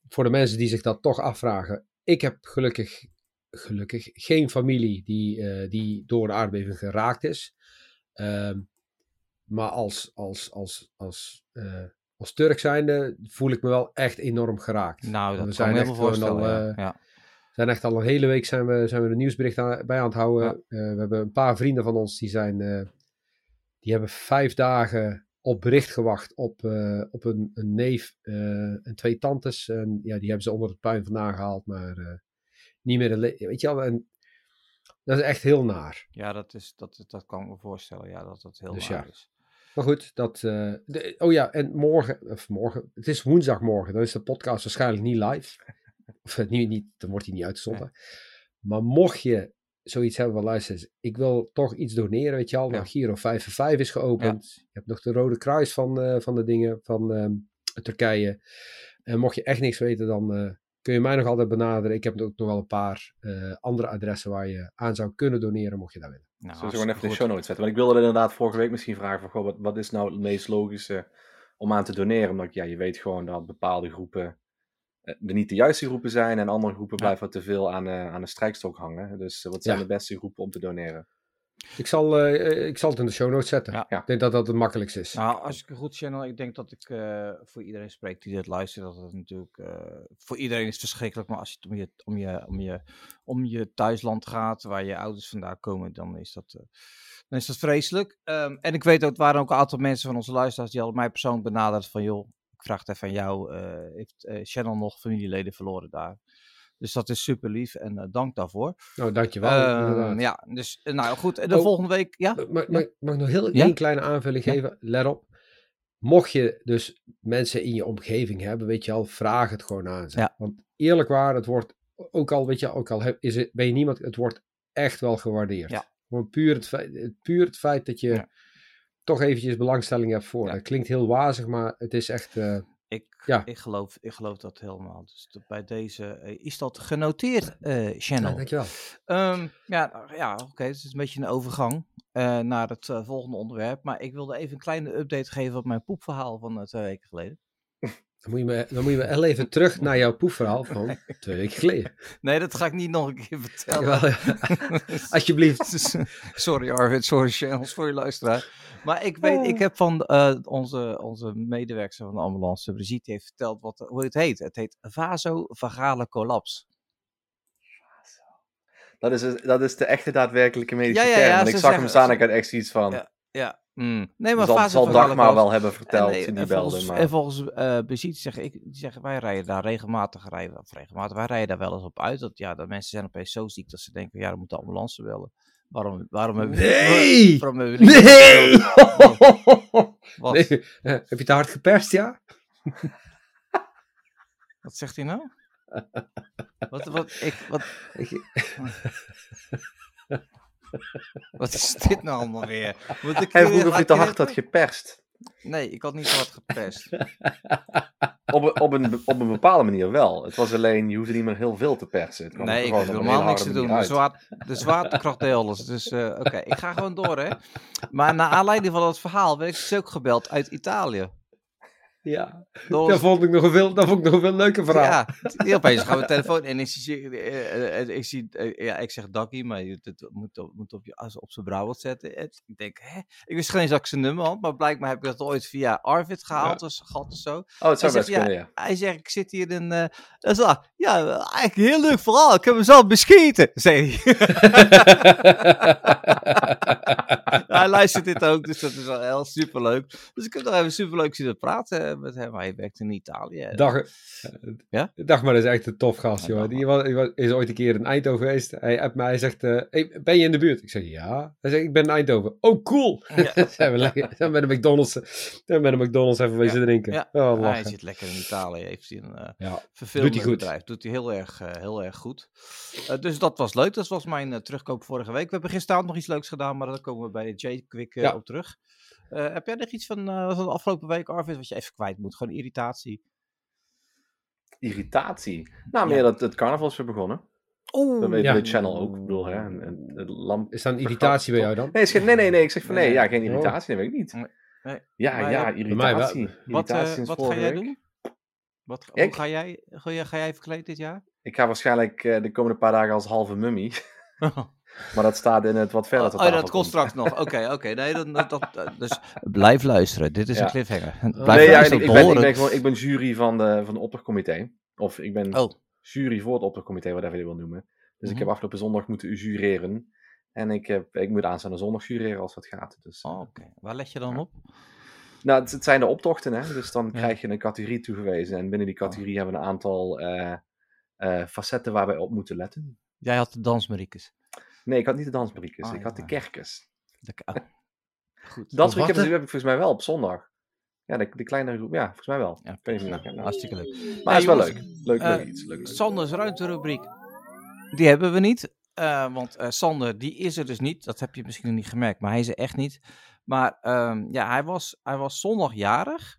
voor de mensen die zich dat toch afvragen, ik heb gelukkig, gelukkig geen familie die, eh, die door een aardbeving geraakt is. Ehm, maar als, als, als, als, eh, als Turk zijnde voel ik me wel echt enorm geraakt. Nou, We dat kan zijn ik me echt gewoon voorstellen. al, ja. eh, ja. We zijn echt al een hele week zijn we, zijn we de nieuwsbericht aan, bij aan het houden. Ja. Eh, we hebben een paar vrienden van ons die zijn, eh, die hebben vijf dagen op bericht gewacht op, op een, een neef en twee tantes. En ja, die hebben ze onder het puin vandaan gehaald, maar niet meer. Weet je wel, en dat is echt heel naar. Ja, dat, is, dat, dat kan ik me voorstellen. Ja, dat dat heel Dus waar ja. is. Maar goed, dat. eh, de- oh ja, en morgen, of morgen, het is woensdagmorgen, dan is de podcast waarschijnlijk niet live. Of eh, niet, niet, dan wordt hij niet uitgezonden. Maar mocht je zoiets hebben van luister, ik wil toch iets doneren, weet je al. Ja. Nou, Giro 5 voor 5 is geopend. Je hebt nog de Rode Kruis van, eh, van de dingen van ehm, Turkije. En mocht je echt niks weten, dan kun je mij nog altijd benaderen. Ik heb ook nog wel een paar andere adressen waar je aan zou kunnen doneren, mocht je dat willen. Nou, Zullen we gewoon even de hartstikke show notes zetten? Want ik wilde er inderdaad vorige week misschien vragen van, goh, wat, wat is nou het meest logische om aan te doneren? Omdat ja, je weet gewoon dat bepaalde groepen eh, er niet de juiste groepen zijn en andere groepen Ja. blijven te veel aan, eh, aan de strijkstok hangen. Dus eh, wat zijn Ja. de beste groepen om te doneren? Ik zal, eh, eh, ik zal het in de show notes zetten. Ja. Ja. Ik denk dat dat het makkelijkste is. Nou, als ik het goed channel, ik denk dat ik eh, voor iedereen spreek die dit luistert, dat het natuurlijk eh, voor iedereen is verschrikkelijk, maar als je het om je, om je, om je, om je thuisland gaat, waar je ouders vandaan komen, dan is dat, eh, dan is dat vreselijk. Ehm, en ik weet ook, het waren ook een aantal mensen van onze luisteraars die hadden mij persoonlijk benaderd van, joh, ik vraag het even aan jou, eh, heeft eh, Channel nog familieleden verloren daar? Dus dat is super lief en eh, dank daarvoor. Nou, dankjewel. Ehm, inderdaad. ja, dus eh, nou goed, en de Oh. volgende week, ja? Mag, mag, ik nog heel één kleine aanvulling geven? Let op. Mocht je dus mensen in je omgeving hebben, weet je al, vraag het gewoon aan ze. Want eerlijk waar, het wordt, ook al, weet je, ook al heb- is het, ben je niemand, het wordt echt wel gewaardeerd. Ja. Gewoon puur het, feit, puur het feit dat je Ja. toch eventjes belangstelling hebt voor. Ja. Het klinkt heel wazig, maar het is echt, eh, Ik, Ja. ik, geloof, ik geloof dat helemaal. Dus bij deze eh, is dat genoteerd, eh channel. ja, dankjewel. Ehm, ja, ja oké. het is een beetje een overgang eh, naar het volgende onderwerp. Maar ik wilde even een kleine update geven op mijn poepverhaal van twee weken geleden. Dan moet, je me, dan moet je me even terug naar jouw poefverhaal van twee weken geleden. Nee, dat ga ik niet nog een keer vertellen. Alsjeblieft. Sorry Arvid, sorry channels voor je luisteraar. Maar ik weet, ik heb van eh, onze, onze medewerker van de ambulance, Brigitte, heeft verteld wat, hoe het heet. Het heet vasovagale collaps. Dat is, dat is de echte daadwerkelijke medische Ja, ja, term. ja, Want ik zag hem staan en ik had echt zoiets van... Ja, Ja, mm. nee, maar zal, Dagmar wel hebben verteld en, nee, toen die en belde. volgens, Maar... En volgens eh Brigitte zeggen, ik, die zeggen, wij rijden daar regelmatig, rijden, of regelmatig, wij rijden daar wel eens op uit. Dat, ja, dat mensen zijn opeens zo ziek dat ze denken, ja, dan moet de ambulance bellen. Waarom, waarom hebben we Nee! waarom hebben we niet- Nee! Wat, nee. Heb je te hard geperst, ja? wat zegt hij nou? Wat, wat, ik, wat, wat is dit nou allemaal weer? Moet ik Hij vroeg of je te hard had geperst. Nee, ik had niet te hard gepest. Op, een- op, een, op een bepaalde manier wel. Het was alleen, je hoefde niet meer heel veel te persen. Het Nee, ik hoef een helemaal hele niks te doen. De, zwaar, de zwaartekracht deed alles. Dus eh, oké, ik ga gewoon door, hè. Maar naar aanleiding van dat verhaal werd ik dus ook gebeld uit Italië. Ja, dat vond ik nog een veel, dat vond ik nog een veel leuker verhaal. Ja, opeens gaan we telefoon en ik zie, eh, eh, eh, ik, zie ja, ik zeg Dakkie, maar je het moet, op, moet op, je, op zijn Brabant zetten. En ik denk, hè? Ik wist geen eens dat ik zijn nummer had, maar blijkbaar heb ik dat ooit via Arvid gehaald, dus gehad of zo. Oh, het zou Hij best zegt, kunnen, ja. Hij zegt, ik zit hier in, eh dat is ja, eigenlijk een heel leuk verhaal, ik heb mezelf bescheten, zei hij. hij luistert dit ook, dus dat is wel heel superleuk. Dus ik heb nog even superleuk zitten praten met hem. Hij werkt in Italië. Dag, Ja? Dag, maar dat is echt een tof gast, Ja, joh. Die was, is ooit een keer in Eindhoven geweest. Hij appt mij, hij zegt, eh, hey, ben je in de buurt? Ik zeg, ja. Hij zegt, ik ben in Eindhoven. Oh, cool. Ja. zijn we lekker, zijn we bij de McDonald's, zijn we bij de McDonald's even wezen drinken. Ja. Oh, hij zit lekker in Italië, heeft hij een eh verfilmend Doet hij goed. bedrijf. Doet hij heel erg, eh, heel erg goed. Eh, dus dat was leuk, dat was mijn eh, terugkoop vorige week. We hebben gisteravond nog iets leuks gedaan, maar daar komen we bij de J-Quick eh, Ja. op terug. Eh, heb jij nog iets van, eh, van de afgelopen week, Arvid, wat je even kwijt moet? Gewoon irritatie. Irritatie. Nou, Ja. meer dat het carnaval is weer begonnen. Oeh, Dat weet Ja. de channel ook. Ik bedoel, hè. En, en, het lamp... Is dat een irritatie bij jou dan? Nee, nee, nee, nee. Ik zeg van nee, Nee. ja, geen Oh. irritatie. Dat weet ik niet. Nee. Nee. Ja, Maar ja, irritatie. wat, Irritatie sinds wat ga jij week. doen? Wat, hoe Ik? ga jij, ga jij, ga jij verkleed dit jaar? Ik ga waarschijnlijk eh, de komende paar dagen als halve mummie. Maar dat staat in het wat verder Oh, oh, dat komt straks nog. Oké, oké. Nee, dan, dat, dat- dus blijf luisteren. Dit is Ja. een cliffhanger. Blijf Nee, ja, luisteren. ik, ben, ik, ben gewoon, ik ben jury van, de, van de opdrachtcomité. Of ik ben Oh, jury voor het opdrachtcomité, whatever je wil noemen. Dus ik Mhm. heb afgelopen zondag moeten jureren. En ik, heb, ik moet aanstaande zondag jureren als dat gaat. Dus, oh, oké. Waar let je dan op? Nou, het, het zijn de optochten, hè. Dus dan krijg je een categorie toegewezen. En binnen die categorie hebben we een aantal eh, eh, facetten waar wij op moeten letten. Jij had de dansmariekes. Nee, ik had niet de dansbriekjes. Ah, ik had de kerkers. De- oh. Goed. Dat heb ik volgens mij wel op zondag. Ja, de, de kleinere groep. Ja, volgens mij wel. Ja, nou, hartstikke leuk. Maar het is wel jongens, leuk. Leuk, leuk eh, iets. Leuk, leuk. Sanders ruimterubriek. Die hebben we niet. eh, want eh, Sander, die is er dus niet. Dat heb je misschien nog niet gemerkt, maar hij is er echt niet. Maar ehm, ja, hij was, hij was zondag jarig.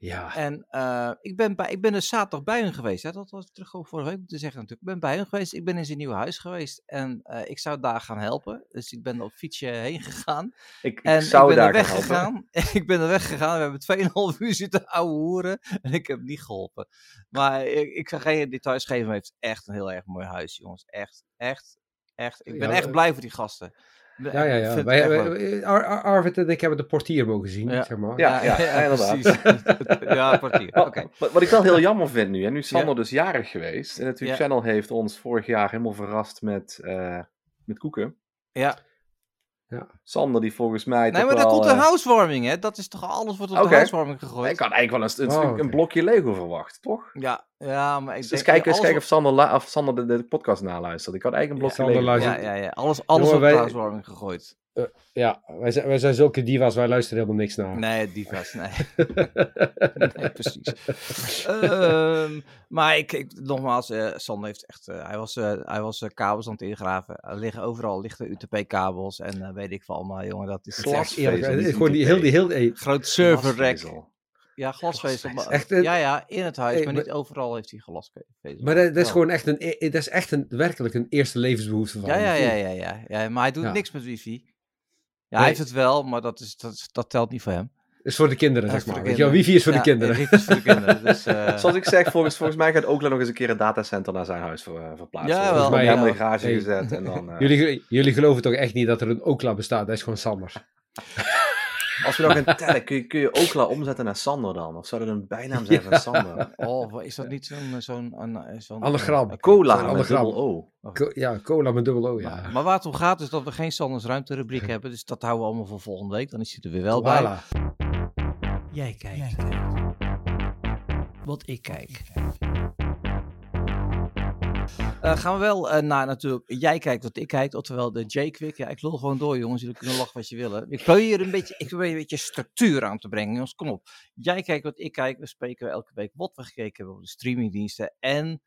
Ja. En eh, ik, ben bij, ik ben dus zaterdag bij hem geweest. Hè? Dat was terug over vorige week moeten zeggen natuurlijk. Ik ben bij hem geweest. Ik ben in zijn nieuwe huis geweest. En eh, ik zou daar gaan helpen. Dus ik ben op fietsje heen gegaan. ik, ik En zou ik ben daar er weggegaan. ik ben er weggegaan. We hebben 2,5 uur zitten ouwe hoeren. En ik heb niet geholpen. Maar ik, ik ga geen details geven. Maar het is echt een heel erg mooi huis, jongens. Echt, echt, echt. Ik ben Ja, echt blij voor die gasten. Ja, ja, ja. Wij, wij- Ar- Ar- Arvid en ik hebben de portier mogen zien, Ja. zeg maar. Ja, ja, inderdaad. precies. ja, een kwartier. Oké. Wat, wat, wat ik wel heel jammer vind nu, en nu is Sander Ja. dus jarig geweest. En natuurlijk, Ja. Channel heeft ons vorig jaar helemaal verrast met, eh, met koeken. Ja. Sander die volgens mij Nee, maar wel, komt een eh, housewarming, hè? Dat is toch alles wordt op de housewarming gegooid? Ik had eigenlijk wel een, een, Oh, een blokje Lego verwacht, toch? Ja, ja, maar ik Dus denk... kijken, eens kijken of Sander, la- of Sander de, de podcast naluistert. Ik had eigenlijk een Ja, blokje Lego. Ja, ja, ja. Alles, alles Jongen, op de housewarming gegooid. Ja, wij zijn, wij zijn zulke divas, wij luisteren helemaal niks naar. Nee, divas, nee. nee, precies. Ehm, maar ik, ik, nogmaals, eh, Sander heeft echt... eh, hij was, eh, hij was eh, kabels aan het ingraven. Er liggen overal lichte UTP-kabels en eh, weet ik veel allemaal, jongen. Dat is Glas- eh, gewoon die, heel, die, heel, hey, groot. Glasvezel. Ja, glasvezel. Echt, eh, ja, ja, in het huis, hey, maar maar- niet overal heeft hij glasvezel. maar dat, dat is gewoon echt een, e- dat is echt een, werkelijk een eerste levensbehoefte van Ja, ja, ja, ja, ja, ja. Maar hij doet Ja. niks met wifi. Ja, Nee. hij heeft het wel, maar dat, is, dat, dat telt niet voor hem. is voor de kinderen, Ja, zeg maar. Weet je wel, kinderen. wifi is voor Ja, de kinderen. wifi is voor de kinderen. Dus, eh, Zoals ik zeg, volgens, volgens mij gaat Oakland nog eens een keer een datacenter naar zijn huis ver, eh, verplaatsen. Ja, Dus wel, we hebben ja. hem in de garage Hey. gezet en dan... eh, Jullie, jullie geloven toch echt niet dat er een Okla bestaat? Dat is gewoon Sander. Als we nog gaan tellen, kun je, kun je omzetten naar Sander dan? Of zou dat een bijnaam zijn van Sander? oh, is dat niet zo'n... zo'n een- zo'n Anagram. Oké. Cola met dubbel O. Co- ja, cola met dubbel O, ja. Maar, maar waar het om gaat is dat we geen Sanders ruimterubriek hebben. Dus dat houden we allemaal voor volgende week. Dan is hij er weer wel bij. Voilà. Jij kijkt. Wat ik kijk. Eh, gaan we wel eh, naar natuurlijk... Jij kijkt wat ik kijk. Oftewel de J-Quick. Ja, ik lul gewoon door jongens. Jullie kunnen lachen wat je willen. Ik probeer een beetje, ik probeer een beetje structuur aan te brengen. Jongens, kom op. Jij kijkt wat ik kijk. We spreken elke week wat we gekeken hebben op de streamingdiensten. En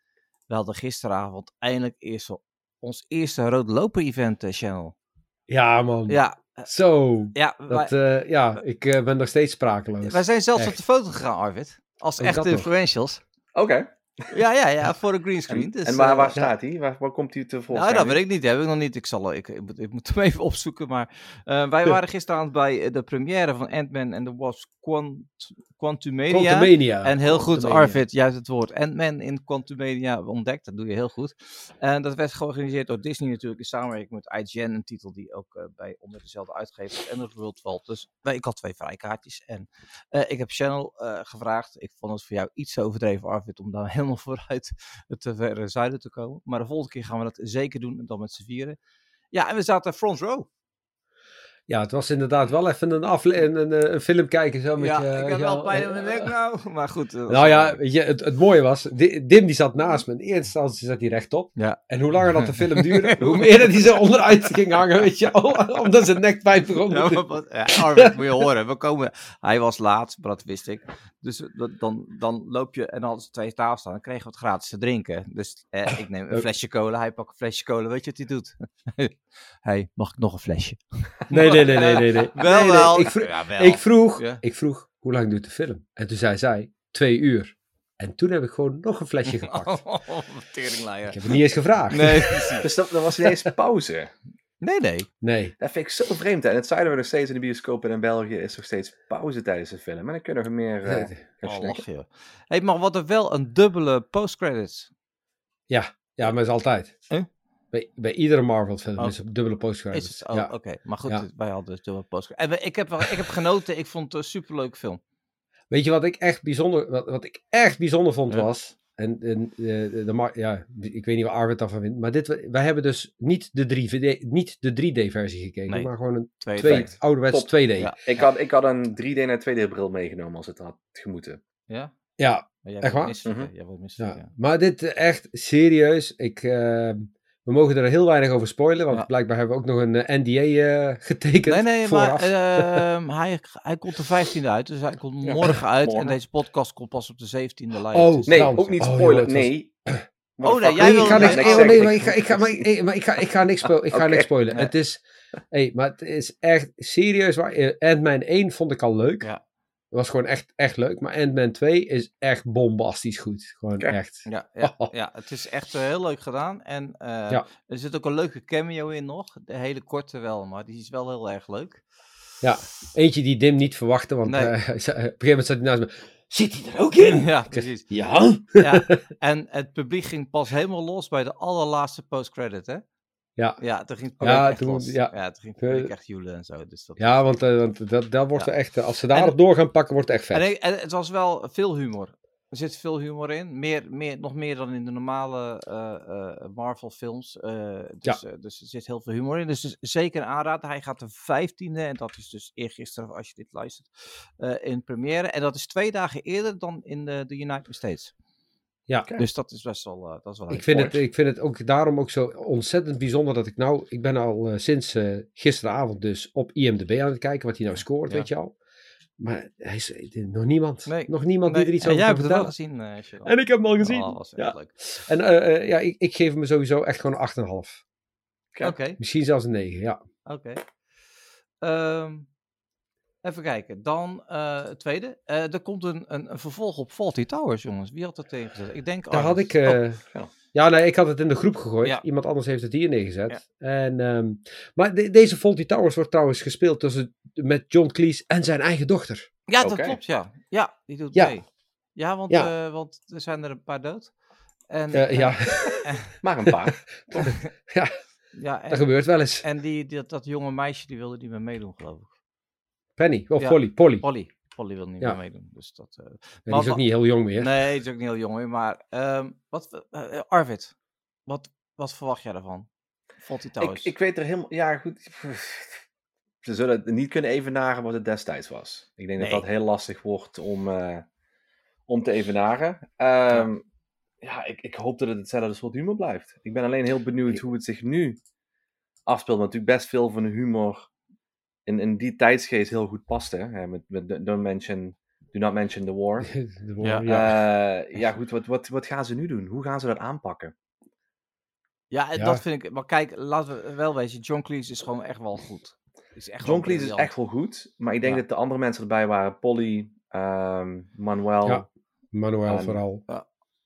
we hadden gisteravond eindelijk eerst wel ons eerste Rode Loper event eh, channel. Ja, man. Ja, Zo. ja, Dat, wij, eh, ja, ik ben nog steeds sprakeloos. wij zijn zelfs echt. op de foto gegaan, Arvid. Als echte influentials. Oké. Ja, ja, ja, voor de En, greenscreen. Dus, en waar, eh, waar staat hij? Waar, waar komt hij tevoorschijn? Nou, dat weet ik niet. Dat heb ik nog niet. Ik, zal, ik, ik, moet, ik moet hem even opzoeken. Maar eh, wij waren gisteravond bij eh, de première van Ant-Man and the Wasp Quant Quantumania. Quantumania. En heel goed. Arvid, juist het woord Ant-Man in Quantumania ontdekt. Dat doe je heel goed. En dat werd georganiseerd door Disney natuurlijk in samenwerking met IGN. Een titel die ook eh, bij onder dezelfde uitgever en het World valt. Dus wij, ik had twee vrijkaartjes. En eh, ik heb Channel eh, gevraagd. Ik vond het voor jou iets te overdreven, Arvid, om daar helemaal vooruit het eh, verre zuiden te komen. Maar de volgende keer gaan we dat zeker doen. En dan met z'n vieren. Ja, en we zaten front row. Ja, het was inderdaad wel even een, afle een, een, eh, een film kijken zo met ja, je... ik je wel pijn eh, in mijn nek nou. Maar goed. eh, Nou ja, weet je, het, het mooie was, Di- Dim die zat naast me. In eerste instantie zat hij rechtop. Ja. En hoe langer dat de film duurde, hoe meer dat hij zo onderuit ging hangen, weet je wel. Omdat zijn nekpijp begon Ja, maar wat- ja, Arvid, moet je horen. We komen, hij was laat, maar dat wist ik. Dus eh, dan, dan loop je en dan hadden ze twee tafels staan. Dan kregen we het gratis te drinken. Dus eh, ik neem een flesje cola, hij pakt een flesje cola. Weet je wat hij doet? hey, mag ik nog een flesje? Nee, nee, nee, nee, nee. nee. Wel, wel. Ik, vroeg, Ja, wel. ik, vroeg, Ja. ik vroeg, hoe lang duurt de film? En toen zei zij, twee uur. En toen heb ik gewoon nog een flesje gepakt. Oh, teringleier. Ik heb het niet eens gevraagd. Nee. Dus dat, dat was niet eens pauze. nee, nee. Nee. Dat vind ik zo vreemd. En het zuiden we nog steeds in de bioscopen en in België is nog steeds pauze tijdens de film. En dan kunnen we meer gaan Oh, lach. Hey, maar wat er wel een dubbele postcredits. Ja, ja, maar is altijd. Huh? Bij, bij iedere Marvel film Oh. is een dubbele. Is het? Oh, ja. oké. Maar goed, Ja. wij hadden dus dubbele postcredits. En we- ik heb, ik heb genoten. Ik vond het een superleuke film. Weet je wat ik echt bijzonder, wat, wat ik echt bijzonder vond Ja. was? En, en eh, de, ja, ik weet niet waar Arvid daarvan vindt, maar dit, wij hebben dus niet de 3D, niet de 3D-versie gekeken, Nee. maar gewoon een Twee, twee, twee. ouderwets Top. 2D. Ja. Ik had, ik had een 3D naar 2D bril meegenomen als het had gemoeten. Ja? ja, Echt waar? Mhm. ja. maar dit eh, echt serieus. Ik, eh, We mogen er heel weinig over spoilen, want Ja. blijkbaar hebben we ook nog een eh, NDA eh, getekend Nee, nee, vooraf. maar ehm, hij, hij komt de 15e uit, dus hij komt Ja, morgen uit. morgen. En deze podcast komt pas op de 17e live. Oh, dus- Nee, Trouwens. ook niet Oh, spoilen. joh, het was- nee. Oh, nee, jij Nee, wil- ik ga niks, nee, oh, nee, ik. maar ik ga, ik ga, maar, ik, maar ik ga, ik ga niks, spo- ik ga niks spoilen. Nee. Het is, hey, maar het is echt serieus waar. eh, Ant-Man 1 vond ik al leuk. Ja. Het was gewoon echt, echt leuk. Maar Ant-Man 2 is echt bombastisch goed. Gewoon Oké. echt. Ja, ja, ja, het is echt eh, heel leuk gedaan. En eh, Ja. er zit ook een leuke cameo in nog. De hele korte wel, maar die is wel heel erg leuk. Ja, eentje die Dim niet verwachtte, want Nee. eh, op een gegeven moment zat hij naast me. Zit hij er ook in? ja, precies. Ja. Ja. En het publiek ging pas helemaal los bij de allerlaatste post-credit, hè? Ja. Ja, toen ging het Ja, echt toen- los. ja. Ja, toen ging het echt joelen en zo. Dus dat Ja, want, eh, want dat, dat wordt Ja. echt, eh, als ze daarop door gaan pakken, wordt het echt vet. En, het was wel veel humor. Er zit veel humor in. Meer, meer, nog meer dan in de normale eh, Marvel films. dus, dus er zit heel veel humor in. Dus, dus zeker een aanrader. Hij gaat de 15e, en dat is dus eergisteren als je dit luistert, in première. En dat is twee dagen eerder dan in de, de United States. Ja. Dus dat is best wel, eh, dat is wel Ik vind, het, ik vind het ook daarom ook zo ontzettend bijzonder dat ik nou, ik ben al eh, sinds eh, gisteravond dus op IMDb aan het kijken wat hij nou scoort, Ja. weet je al. Maar hij is nog niemand, Nee. nog niemand die er iets en over jij hebt het wel gezien, Sharon. En ik heb hem al gezien. Oh, dat was Ja. echt leuk. En ja, ik, ik geef hem sowieso echt gewoon een 8,5. Oké. Oké. Misschien zelfs een 9, ja. Oké. Ehm, even kijken. Dan eh, het tweede. Eh, er komt een, een, een vervolg op Faulty Towers, jongens. Wie had dat tegengezet? Ik denk Daar had ik... eh, Oh, ja. ja, nee, ik had het in de groep gegooid. Ja. Iemand anders heeft het hier neergezet. En, ehm, maar de- deze Faulty Towers wordt trouwens gespeeld tussen, met John Cleese en zijn eigen dochter. ja, dat klopt, ja. Ja, die doet Ja. mee. Ja, want, Ja. eh, want er zijn er een paar dood. En, ja, Maar een paar. ja, ja, dat gebeurt wel eens. en die, die, dat jonge meisje, die wilde niet meer meedoen, geloof ik. Penny, of Ja. Polly. Polly. Polly. Polly wilde niet Ja. meer meedoen. Dus dat, eh, Ja, die is ook niet heel jong meer. nee, die is ook niet heel jong, hoor, maar ehm, wat, eh, eh, Arvid, wat, wat verwacht jij daarvan? Faulty Ik, Towers. ik weet er helemaal... Ja, goed. Ze zullen het niet kunnen evenaren wat het destijds was. Ik denk Nee. dat dat heel lastig wordt om, eh, om te evenaren. Ehm, ja, ik, ik hoop dat het hetzelfde soort humor blijft. Ik ben alleen heel benieuwd hoe het zich nu afspeelt. Natuurlijk best veel van de humor in, in die tijdsgeest heel goed paste. Hè? Met, met don't mention, Do Not Mention the War. De Ja. ja. Ja, ja goed, wat, wat, wat gaan ze nu doen? Hoe gaan ze dat aanpakken? Ja, dat vind ik. Maar kijk, laten we wel wezen, John Cleese is gewoon echt wel goed. Is echt John Cleese is echt wel goed, maar ik denk Ja. dat de andere mensen erbij waren. Polly, ehm, Manuel. Ja. Manuel en- vooral.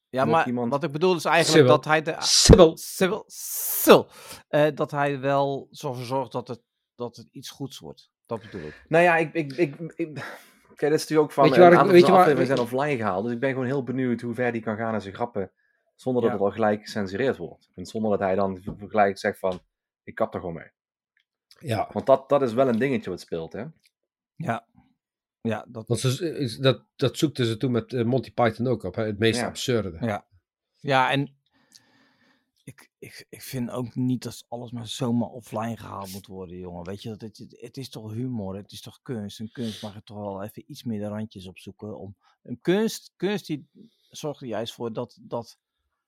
Ja, nog maar iemand? wat ik bedoel is eigenlijk dat hij de. Sibyl. Sybil, Sybil, eh, dat hij wel zo zorgt dat het, dat het iets goeds wordt. Dat bedoel ik. Nou ja, ik... ik, ik, ik Kijk, dat is natuurlijk ook van Weet je een waar ik- aantal weet je waar- afleveringen zijn offline gehaald. Dus ik ben gewoon heel benieuwd hoe ver die kan gaan in zijn grappen. Zonder dat Ja. het al gelijk gecensureerd wordt. En zonder dat hij dan gelijk zegt van, ik kap er gewoon mee. Ja. Want dat, dat is wel een dingetje wat speelt, hè. Ja. Ja, dat, Want ze, is- dat, dat zoekten ze toen met eh, Monty Python ook op. Hè? Het meest Ja. absurde. Ja. ja, en ik, ik, vind ook niet dat alles maar zomaar offline gehaald moet worden, jongen. Weet je, dat het, het, is toch humor, het is toch kunst. En kunst mag er toch wel even iets meer de randjes opzoeken. Om, een kunst, kunst die zorgt er juist voor dat, dat,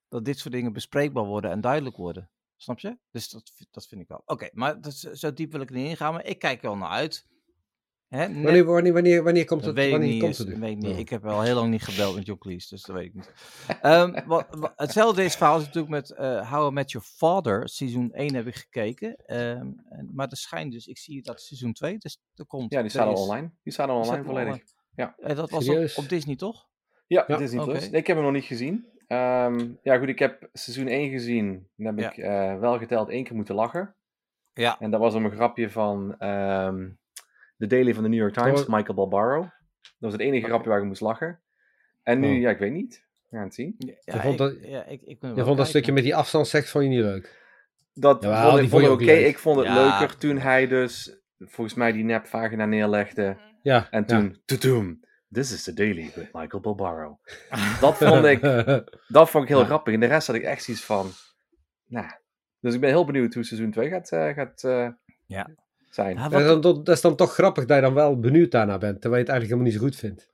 dat dit soort dingen bespreekbaar worden en duidelijk worden. Snap je? Dus dat, dat vind ik wel. Oké, maar dat, zo diep wil ik niet ingaan, maar ik kijk er wel naar uit. Hè, net- Wanneer, wanneer, wanneer, wanneer komt dat het? wanneer niet. komt het? dat weet ik niet. Oh. Ik heb al heel lang niet gebeld met Cleese, dus dat weet ik niet. Ehm, wat, wat- hetzelfde is verhaal is natuurlijk met eh How I Met Your Father. Seizoen 1 heb ik gekeken. Ehm, en, maar er schijnt dus, ik zie dat seizoen 2, dus er komt. Ja, die staat al online. Die staat al online staat al volledig. Eh, dat was op, op Disney, toch? Ja, Ja, Disney oké. Plus. Nee, ik heb hem nog niet gezien. Ehm, ja, goed, ik heb seizoen 1 gezien. Dan heb Ja. ik eh, wel geteld één keer moeten lachen. Ja. En dat was om een grapje van ehm de Daily van de New York Times, Oh. Michael Barbaro. Dat was het enige grapje waar ik moest lachen. En nu, Oh. ja, ik weet niet. We gaan het zien. Ja, Je vond ik, dat- ja, ik, ik ben Je wel vond dat stukje met die afstandsseks vond je niet leuk? Dat Jawel, vond die ik, vond ik oké. Ik vond het Ja. leuker toen hij dus volgens mij die nepvagina neerlegde. Ja. En ja. toen, toetoem, this is the Daily with Michael Barbaro. Dat vond ik, dat vond ik heel Ja. grappig. En de rest had ik echt zoiets van, nou. Dus ik ben heel benieuwd hoe seizoen 2 gaat, eh, gaat eh, Ja. Zijn. Ja, dat, wat- is dan, toch- dat is dan toch grappig dat je dan wel benieuwd daarna bent, terwijl je het eigenlijk helemaal niet zo goed vindt.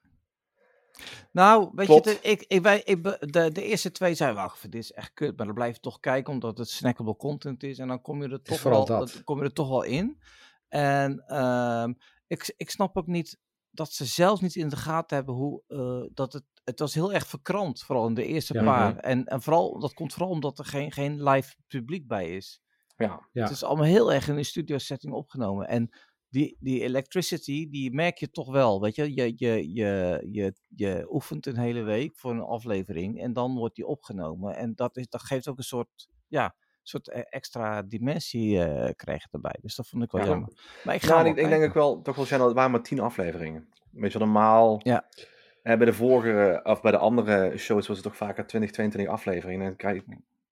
Nou, weet je, de, ik, ik, wij, ik, de, de eerste twee zijn wacht, dit is echt kut, maar dan blijf je toch kijken omdat het snackable content is en dan kom je er toch, wel, dat. kom je er toch wel in. En ehm, ik, ik snap ook niet dat ze zelfs niet in de gaten hebben hoe eh, dat het, het was heel erg verkrampt, vooral in de eerste Ja. paar. En, en vooral, dat komt vooral omdat er geen, geen live publiek bij is. Ja. Ja. Het is allemaal heel erg in een studio setting opgenomen. En die, die electricity, die merk je toch wel. Weet je, je, je, je, je, je oefent een hele week voor een aflevering en dan wordt die opgenomen. En dat, is, dat geeft ook een soort, ja, soort e- extra dimensie eh krijg je erbij. Dus dat vond ik wel Ja. jammer. Maar ik ga en ik, ik denk ook wel, toch wel, Channel, het waren maar tien afleveringen. Weet je, normaal, Ja. eh, bij de vorige, of bij de andere shows was het toch vaker 20, 22 afleveringen. En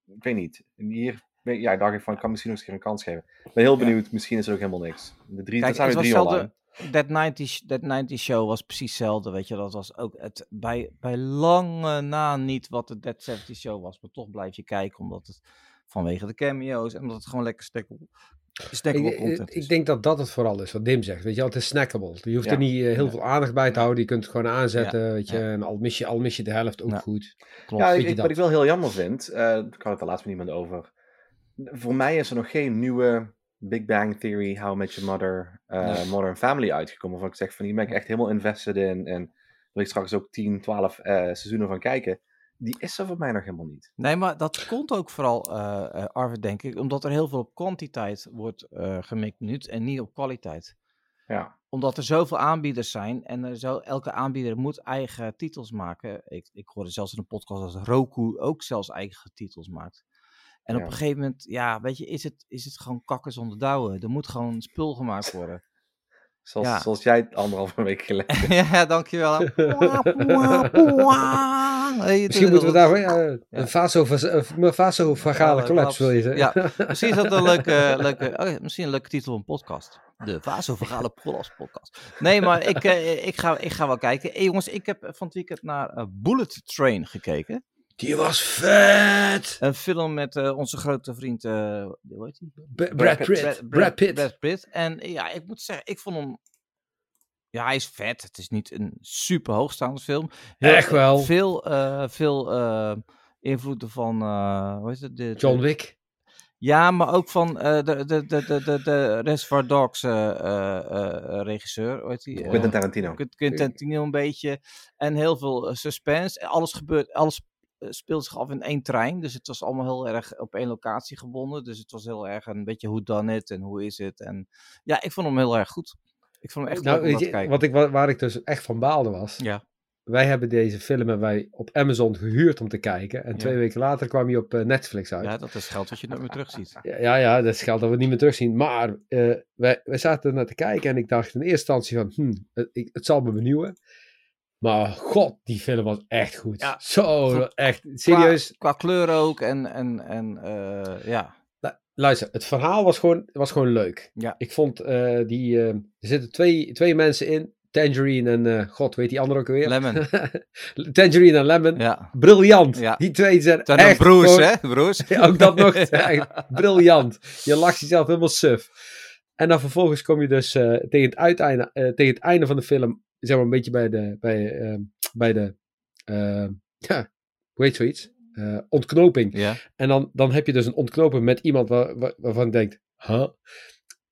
ik weet niet, hier, weet- ja, dacht ik van, ik kan misschien nog eens een keer een kans geven. Ik ben heel Ja. benieuwd, misschien is er ook helemaal niks. De drie, Kijk, er zijn was drie online. That 90, that 90 show was precies hetzelfde, weet je. Dat was ook het, bij, bij lange na niet wat de Dead 70 show was. Maar toch blijf je kijken, omdat het vanwege de cameo's en omdat het gewoon lekker snackable, snackable Ik, content ik, is. ik denk dat dat het vooral is, wat Dim zegt. Weet je, het is snackable. Je hoeft Ja. er niet eh, heel Ja. veel aandacht bij te houden. Je kunt het gewoon aanzetten, weet je. Ja. En al mis je, al mis je de helft, ook Ja. goed. Klopt. Ik, wat ik wel heel jammer vind, eh ik had het er laatst met iemand over. Voor mij is er nog geen nieuwe Big Bang Theory, How I Met Your Mother, eh, Nee. Modern Family uitgekomen. Waarvan ik zeg van, hier ben ik echt helemaal invested in. En wil ik straks ook 10, 12 eh, seizoenen van kijken. Die is er voor mij nog helemaal niet. Nee, maar dat komt ook vooral, eh Arvid, denk ik, omdat er heel veel op kwantiteit wordt eh gemikt nu en niet op kwaliteit. Ja, Omdat er zoveel aanbieders zijn en er zo, elke aanbieder moet eigen titels maken. Ik, ik hoorde zelfs in een podcast dat Roku ook zelfs eigen titels maakt. En op Ja. een gegeven moment, ja, weet je, is het, is het gewoon kakken zonder douwen. Er moet gewoon spul gemaakt worden. zoals, Ja. zoals jij anderhalve week geleden. ja, dankjewel. Hey, Misschien moeten we daar ja, een vaso, een vasovagale Ja, collapse, wil je zeggen? Ja, misschien is dat een leuke, leuke oh ja, misschien een leuke titel van een podcast. De Vasovagale Prolapse podcast. Nee, maar ik, eh, ik, ga, ik ga wel kijken. Hey, jongens, ik heb van het weekend naar eh, Bullet Train gekeken. Die was vet! Een film met eh, onze grote vriend, eh hoe heet die? B- Brad Pitt. Brad Pitt. Brad Pitt. En ja, ik moet zeggen, ik vond hem... Ja, hij is vet. Het is niet een super hoogstaande film. Echt wel. Veel, eh, veel eh, invloeden van, eh hoe heet het? De, de- John Wick. Ja, maar ook van eh, de, de, de, de, de, Reservoir Dogs eh, eh, eh, regisseur, hoe heet die? Quentin Tarantino. Quentin Tarantino een beetje. En heel veel suspense. En Alles gebeurt, alles speelt zich af in één trein. Dus het was allemaal heel erg op één locatie gebonden. Dus het was heel erg een beetje hoe dan het en hoe is het. En ja, ik vond hem heel erg goed. Ik vond hem echt Nou, leuk om te kijken. wat ik, wa- waar ik dus echt van baalde was. Ja. Wij hebben deze film hebben wij op Amazon gehuurd om te kijken. En Ja. twee weken later kwam hij op eh, Netflix uit. ja, dat is geld wat je nooit meer terugziet. Ja, ja, ja, dat is geld dat we niet meer terugzien. Maar eh, wij, wij zaten er naar te kijken en ik dacht in eerste instantie van, hm, het, ik, het zal me benieuwen. Maar god, die film was echt goed. Ja, Zo, goed. echt. Serieus. Qua, qua kleur ook en, en, en eh, ja. Luister, het verhaal was gewoon, was gewoon leuk. Ja. Ik vond eh, die, eh, er zitten twee, twee mensen in. Tangerine en, god, weet die andere ook weer? Lemon. Tangerine en Lemon. Ja. Briljant. Ja. Die twee zijn Het zijn dan echt broers, gewoon- hè? Broers. Ja, ook dat nog. Echt briljant. Je lacht jezelf helemaal suf. En dan vervolgens kom je dus tegen, het uiteinde, tegen het einde van de film, zeg maar een beetje bij de, bij, ehm, bij de, ehm, ja, hoe heet zoiets? Eh, ontknoping. Ja. En dan, dan heb je dus een ontknoping met iemand waar, waar- waarvan je denkt, huh?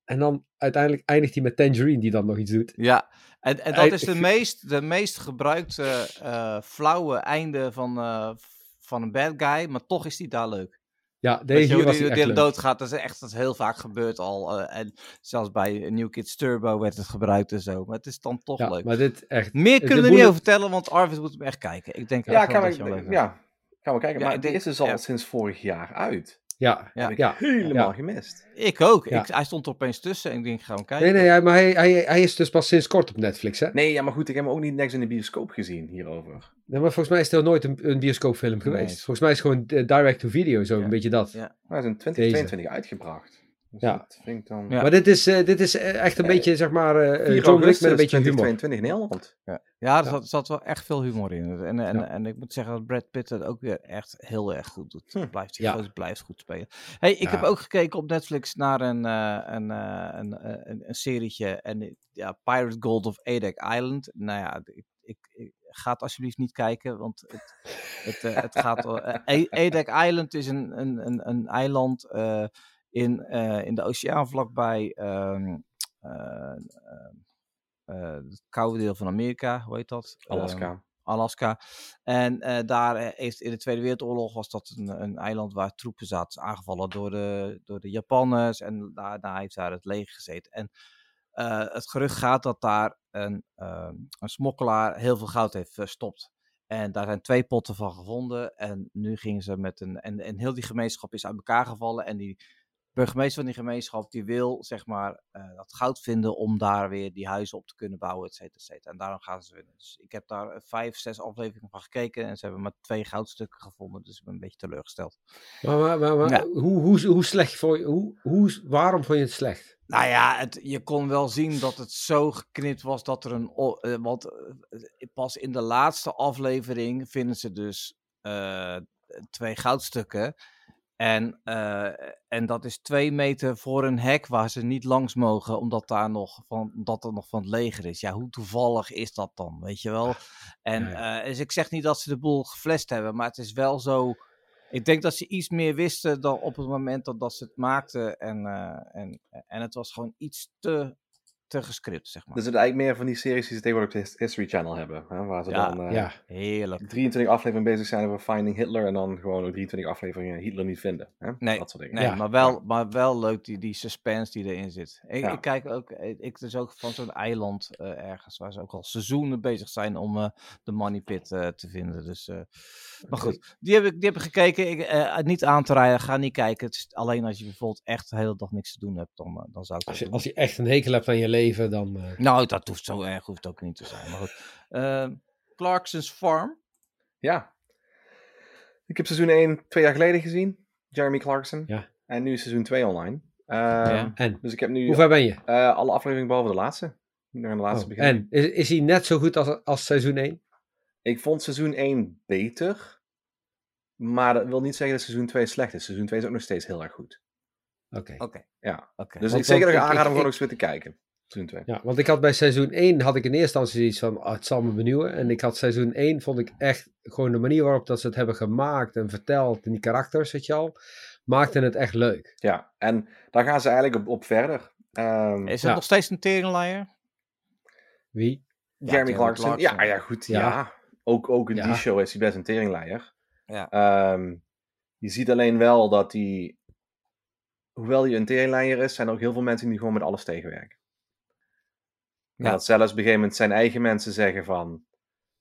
En dan uiteindelijk eindigt hij met Tangerine die dan nog iets doet. Ja, en, en dat is de meest, de meest gebruikte eh, flauwe einde van, eh, van een bad guy, maar toch is die daar leuk. Ja, deze je hier was die, leuk. doodgaat, dat is echt dat is heel vaak gebeurd al. eh, en zelfs bij New Kids Turbo werd het gebruikt en zo. Maar het is dan toch Ja, leuk. maar dit echt... Meer kunnen we er niet over vertellen, want Arvid moet hem echt kijken. Ik denk Ja, kan dat we, ja, gaan we kijken. Ja, maar denk- is dus al ja. sinds vorig jaar uit. Ja, Ja. Heb ja. helemaal Ja. gemist. Ik ook. Ja. Ik, hij stond er opeens tussen en ik denk, ga hem kijken. Nee, nee, hij- maar hij, hij, hij is dus pas sinds kort op Netflix, hè? Nee, ja, maar goed, ik heb hem ook niet niks in de bioscoop gezien hierover. Nee, maar volgens mij is het er nooit een, een bioscoopfilm geweest. Nee. Volgens mij is het gewoon eh, direct-to-video, zo Ja. een beetje dat. Ja. Maar hij is in 2022 uitgebracht. Dus Ja. dat vind ik dan... Ja. Maar dit is, eh, dit is eh, echt een Nee. beetje, zeg maar, eh, eh, 4 John Wick met een beetje humor. 2022 in Nederland. Ja, er Ja. zat, zat wel echt veel humor in. En, en, Ja. en ik moet zeggen dat Brad Pitt het ook weer echt heel erg goed doet. Hm. Blijft, hij blijft goed spelen. Hey, ik Ja. heb ook gekeken op Netflix naar een, eh, een, eh, een, een, een, serietje. En ja, Pirate Gold of Adak Island. Nou ja, ik, ik, ik- ga het alsjeblieft niet kijken, want het, het, eh, het gaat... eh Edek Island is een, een, een, een eiland eh, in, eh, in de oceaan vlakbij ehm, eh, eh, het koude deel van Amerika, hoe heet dat? Ehm, Alaska. Alaska. En daar heeft in de Tweede Wereldoorlog was dat een, een eiland waar troepen zaten aangevallen door de, door de Japanners. En daarna heeft daar het leger gezeten. En het gerucht gaat dat daar een, ehm, een smokkelaar heel veel goud heeft verstopt. En daar zijn twee potten van gevonden. En nu gingen ze met een. En, en heel die gemeenschap is uit elkaar gevallen. En die burgemeester van die gemeenschap die wil zeg maar eh, dat goud vinden om daar weer die huizen op te kunnen bouwen, et cetera, et cetera. En daarom gaan ze winnen. Dus ik heb daar eh, vijf, zes afleveringen van gekeken en ze hebben maar twee goudstukken gevonden, dus ik ben een beetje teleurgesteld. Maar, maar, maar, maar Ja. hoe, hoe, hoe slecht vond je, hoe, hoe, waarom vond je het slecht? Nou ja, het, je kon wel zien dat het zo geknipt was dat er een. eh, want pas in de laatste aflevering vinden ze dus twee goudstukken. En, eh, en dat is twee meter voor een hek waar ze niet langs mogen, omdat, daar nog van, omdat er nog van het leger is. Ja, hoe toevallig is dat dan, weet je wel? En eh, dus ik zeg niet dat ze de boel geflasht hebben, maar het is wel zo. Ik denk dat ze iets meer wisten dan op het moment dat, dat ze het maakten. En, eh, en, en het was gewoon iets te, te gescript, zeg maar. Dus het eigenlijk meer van die series die ze tegenwoordig op de His- History Channel hebben. Hè, waar ze Ja, dan eh, ja, Heerlijk. 23 afleveringen bezig zijn over Finding Hitler. En dan gewoon ook 23 afleveringen Hitler niet vinden. Hè? Nee, Dat soort dingen. Nee, Ja. maar, wel, maar wel leuk die, die suspense die erin zit. Ik, Ja. ik kijk ook, ik dus ook van zo'n eiland eh, ergens waar ze ook al seizoenen bezig zijn om eh, de money pit eh, te vinden. Dus, eh, maar goed, die heb ik, die heb ik gekeken. Ik, eh, niet aan te rijden, ga niet kijken. Het is alleen als je bijvoorbeeld echt de hele dag niks te doen hebt, dan, dan zou ik als je, doen. als je echt een hekel hebt aan je leven, dan... eh, Nou, dat hoeft zo erg hoeft ook niet te zijn. Maar goed. Ehm, Clarkson's Farm. Ja. Ik heb seizoen 1 twee jaar geleden gezien. Jeremy Clarkson. Ja. En nu is seizoen 2 online. Ehm, Ja. en, Dus ik heb nu hoe ver ben je? eh, alle afleveringen behalve de laatste. Naar de laatste Oh, beginnen. en, is, is hij net zo goed als, als seizoen 1? Ik vond seizoen 1 beter. Maar dat wil niet zeggen dat seizoen 2 slecht is. Seizoen 2 is ook nog steeds heel erg goed. Oké. Oké. Ja. oké. Dus Want- ik zeker nog ik- aanraden om gewoon nog eens weer te kijken. Seizoen 2. Ja, want ik had bij seizoen 1 had ik in eerste instantie iets van, ah, het zal me benieuwen. En ik had seizoen 1, vond ik echt gewoon de manier waarop dat ze het hebben gemaakt en verteld. En die karakters, weet je al, maakte het echt leuk. Ja, en daar gaan ze eigenlijk op, op verder. Ehm, Is het Ja. nog steeds een teringleier? Wie? Jeremy Jeremy Clarkson. Clarkson. Ja, ja, goed. Ja. Ja. Ook, ook in Ja. die show is hij best een teringleier. Ja. Ehm, je ziet alleen wel dat hij, hoewel hij een teringleier is, zijn er ook heel veel mensen die gewoon met alles tegenwerken. En Ja. dat zelfs op een gegeven moment zijn eigen mensen zeggen van,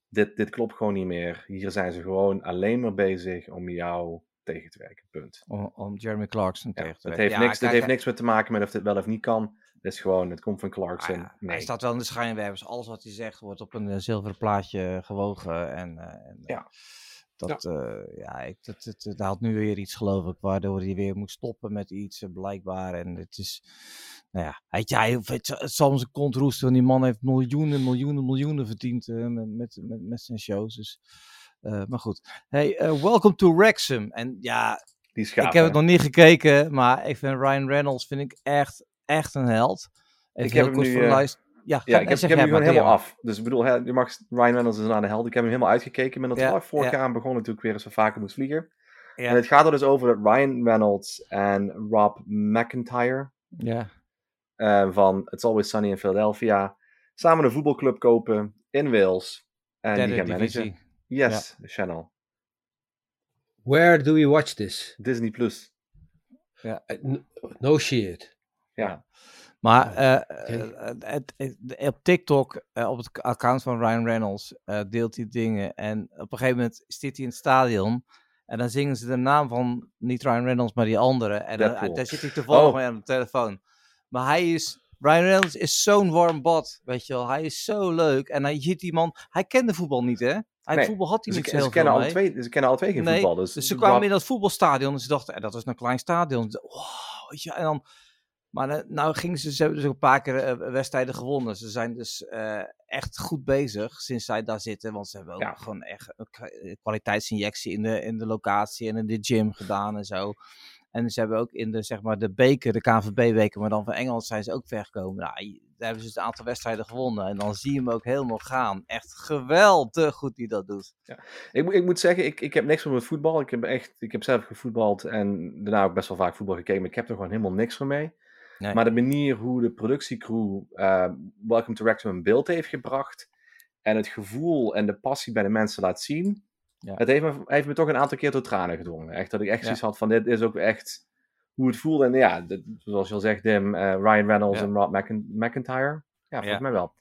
dit, dit klopt gewoon niet meer. Hier zijn ze gewoon alleen maar bezig om jou tegen te werken. Punt. Om, om Jeremy Clarkson Ja, tegen te het werken. heeft, Ja, niks, het kijk, heeft niks meer te maken met of dit wel of niet kan. Het is gewoon, het komt van Clarkson. Ah nee. Hij staat wel in de schijnwerpers. Alles wat hij zegt wordt op een eh, zilveren plaatje gewogen. En, eh, en, eh, Ja. Dat, ja. ja, ik, dat, dat, dat had nu weer iets, geloof ik, waardoor hij weer moet stoppen met iets, eh, blijkbaar. En het is, nou ja, hij, het, het zal zijn kont roesten, want die man heeft miljoenen, miljoenen, miljoenen verdiend eh, met, met, met, met zijn shows. Dus, eh, maar goed. Hey, eh, welcome to Wrexham. En ja, Die ik heb hè? het nog niet gekeken, maar ik vind Ryan Reynolds vind ik echt, echt een held. Even Ik heb hem nu, eh, Ja, Ja, ik heb, zeg ik heb jij hem gewoon helemaal af. Dus ik bedoel, je mag Ryan Reynolds is aan de held. Ik heb hem helemaal uitgekeken. Ben er Ja, vorig ja. jaar aan begonnen toen ik weer eens wat vaker moest vliegen. Ja. En het gaat er dus over dat Ryan Reynolds en Rob McIntyre. Ja, eh, van It's Always Sunny in Philadelphia samen een voetbalclub kopen in Wales. En die gaan managen. divisie. Yes, de channel. Where do we watch this? Disney Plus. Eh, n- No shit. Ja. Maar eh, eh, het, het- op TikTok, eh, op het account van Ryan Reynolds, deelt hij dingen. En op een gegeven moment zit hij in het stadion. En dan zingen ze de naam van niet Ryan Reynolds, maar die andere. En dan- daar zit hij toevallig Oh. mee aan de telefoon. Maar hij is. Ryan Reynolds is zo'n warm bad, weet je wel. Hij is zo leuk. En hij ziet die man. Hij kende voetbal niet, hè? Hij Nee. voetbal had hij Dus niet ze, ze, heel veel kennen mee. twee, ze kennen alle twee geen Nee, voetbal. Dus, Dus ze kwamen in dat voetbalstadion en ze dachten, eh, dat is een klein stadion. Ze Wow, weet je, en dan, maar eh, nou gingen ze, ze hebben dus een paar keer eh, wedstrijden gewonnen. Ze zijn dus eh, echt goed bezig sinds zij daar zitten. Want ze hebben ook Ja. gewoon echt een kwaliteitsinjectie in de, in de locatie en in de gym gedaan en zo. En ze hebben ook in de, zeg maar, de beker, de KNVB-beker, maar dan van Engeland zijn ze ook ver gekomen. Nou, daar hebben ze dus een aantal wedstrijden gewonnen. En dan zie je hem ook helemaal gaan. Echt geweldig goed die dat doet. Ik, moet- ik moet zeggen, ik, ik heb niks meer met voetbal. Ik heb, echt, ik heb zelf gevoetbald en daarna ook best wel vaak voetbal gekeken. Maar ik heb er gewoon helemaal niks van mee. Nee. Maar de manier hoe de productiecrew eh, Welcome to Wrexham in beeld heeft gebracht. En het gevoel en de passie bij de mensen laat zien. Ja. Het heeft me, heeft me toch een aantal keer tot tranen gedwongen. Echt dat ik echt Ja. zoiets had van dit is ook echt hoe het voelde. En ja, dit- zoals je al zegt, Dim, eh, Ryan Reynolds Ja. en Rob McIn- McIntyre. Ja, volgens mij wel.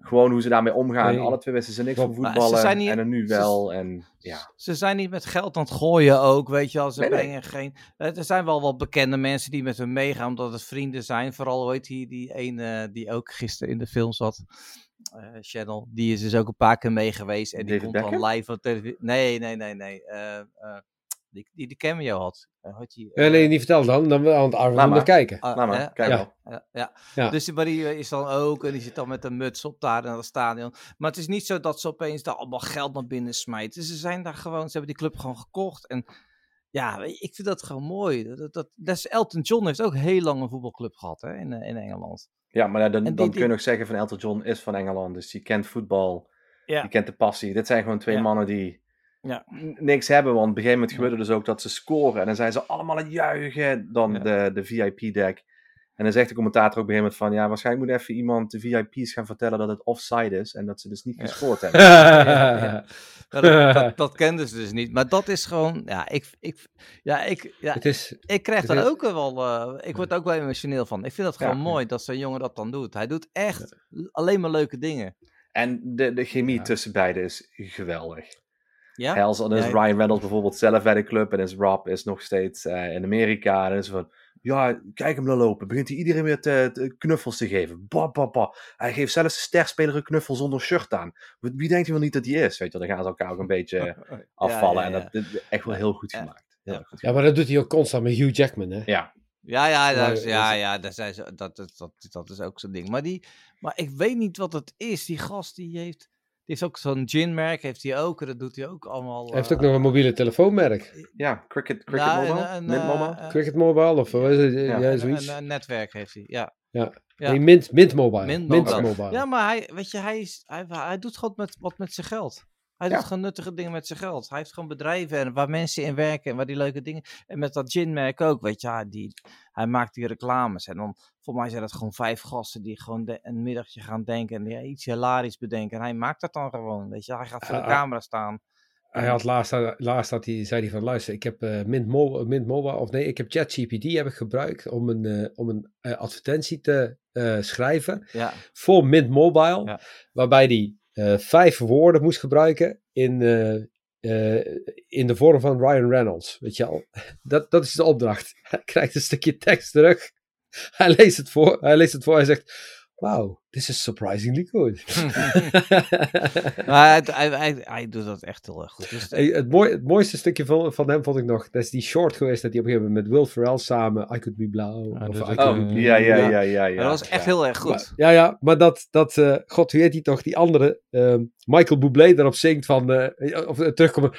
Gewoon hoe ze daarmee omgaan. Nee. Alle twee wisten ze niks van ze voetballen. zijn niet- en dan nu ze- wel. En ja. Ze zijn niet met geld aan het gooien ook, weet je wel. Ze Nee, nee. brengen geen... Eh, Er zijn wel wat bekende mensen die met hun meegaan, omdat het vrienden zijn. Vooral, hoe heet die, die ene die ook gisteren in de film zat. eh, Channel. Die is dus ook een paar keer mee geweest. En die David komt dan live op televisie. Nee, nee, nee, nee. eh, eh, die, die de cameo had. Eh, heet die? Eh, nee, niet vertellen dan. Dan we aan het armen kijken. Ah, maar, hè? kijk Ja. wel. Ja, ja. Ja. Dus die, maar die eh, is dan ook, en die zit dan met een muts op daar in het stadion. Maar het is niet zo dat ze opeens daar allemaal geld naar binnen smijten. Ze zijn daar gewoon, ze hebben die club gewoon gekocht. En ja, ik vind dat gewoon mooi. Dat, dat, dat Elton John heeft ook heel lang een voetbalclub gehad hè, in, eh, in Engeland. Ja, maar ja, dan, die- dan die- kun je nog zeggen van Elton John is van Engeland. Dus die kent voetbal. Ja. Die kent de passie. Dit zijn gewoon twee Ja. mannen die Ja. niks hebben. Want op een gegeven moment gebeurde dus ook dat ze scoren. En dan zijn ze allemaal aan het juichen. Dan Ja. de, de VIP-deck. En dan zegt de commentator ook op een gegeven moment van... Ja, waarschijnlijk moet even iemand de VIP's gaan vertellen dat het offside is. En dat ze dus niet Ja. gescoord hebben. ja. Ja, dat, dat, dat kenden ze dus niet. Maar dat is gewoon, ja, ik, ik, ja, ik, ja, Het is, Ik krijg daar is- ook wel, eh, ik word er ook wel emotioneel van. Ik vind het gewoon Ja. mooi dat zo'n jongen dat dan doet. Hij doet echt alleen maar leuke dingen. En de, de chemie Ja. tussen beiden is geweldig. Ja? Als dan is Ja, Ryan Reynolds bijvoorbeeld zelf bij de club en is Rob is nog steeds eh, in Amerika. En is van, ja, kijk hem dan lopen. Begint hij iedereen weer te, te- knuffels te geven. Ba, ba, ba. Hij geeft zelfs de sterspeler een knuffel zonder shirt aan. Wie wie denkt hij wel niet dat hij is? Weet je, wel, dan gaan ze elkaar ook een beetje afvallen. ja, ja. En dat is echt wel heel goed Ja. gemaakt. Heel Ja. maar dat doet hij ook constant met Hugh Jackman, hè? Ja, Ja, ja, dat, is- ja, ja dat, zijn ze, dat, dat, dat, dat is ook zo'n ding. Maar, die, maar ik weet niet wat het is. Die gast die heeft, is ook zo'n ginmerk, heeft hij ook. en Dat doet hij ook allemaal. Hij heeft ook eh, nog een mobiele telefoonmerk. ja cricket, cricket nou, mobile, een, Mint eh, mobile. eh, Cricket Mobile of wat is het? Ja, Ja, een- zoiets. een, een netwerk heeft hij, ja. Ja. ja. Nee, Mint, Mint Mobile. Mint Mint Mobile. Mobile. Ja, maar hij, weet je, hij, is, hij, hij doet gewoon met, wat met zijn geld. Hij Ja. doet gewoon nuttige dingen met zijn geld. Hij heeft gewoon bedrijven en waar mensen in werken en waar die leuke dingen. En met dat ginmerk ook, weet je, ja, die, hij maakt die reclames. En dan, voor mij zijn dat gewoon vijf gasten die gewoon de- een middagje gaan denken en die iets hilarisch bedenken. En hij maakt dat dan gewoon, weet je. Hij gaat voor de Ah, camera staan. Hij had laatst, laatst had hij, zei hij van luister, ik heb Mint Mobile, of nee, ik heb ChatGPT heb ik gebruikt om een, eh, om een eh, advertentie te schrijven Ja, voor Mint Mobile, Ja. waarbij hij eh, vijf woorden moest gebruiken in, eh, eh, in de vorm van Ryan Reynolds. Weet je al? Dat, dat is de opdracht. Hij krijgt een stukje tekst terug. Hij leest het voor. Hij leest het voor. Hij zegt: Wow, this is surprisingly good. maar hij, hij, hij, hij doet dat echt heel erg goed. Dus, Hey, het, mooi, het mooiste stukje van, van hem vond ik nog. Dat is die short geweest dat hij op een gegeven moment met Will Ferrell samen I Could Be Blauw. Ah, of dat I is Could ook, Be Oh, eh, ja, ja, ja. ja, ja. dat was echt ja. heel erg goed. Maar- ja, ja, maar dat, dat eh, god, hoe heet die toch, die andere, ehm, Michael Bublé daarop zingt van, eh, of eh, terugkomen.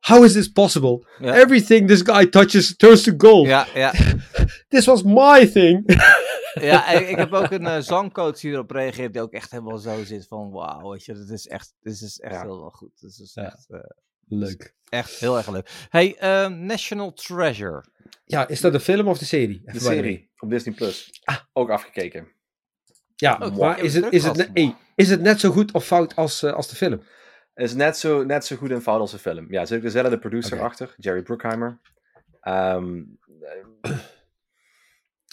How is this possible? Everything this guy touches turns to gold. Ja, ja. This was my thing. Ja, ik heb ook een eh, zangcoach die erop reageert, die ook echt helemaal zo zit van, wauw, weet je, dit is echt, dit is echt Ja. heel wel goed. Dit is Ja. echt, eh, Leuk. echt heel erg leuk. Hey, ehm, National Treasure. Ja, is dat de film of de serie? De Even bij serie op Disney Plus. Ook afgekeken. Ja, Oh, maar is het is, het, terug ne- hey, is het net zo goed of fout als, eh, als de film? Het is net zo, net zo goed en fout als een film. Ja, er zit ook dezelfde producer achter, Jerry Bruckheimer. Ehm, eh,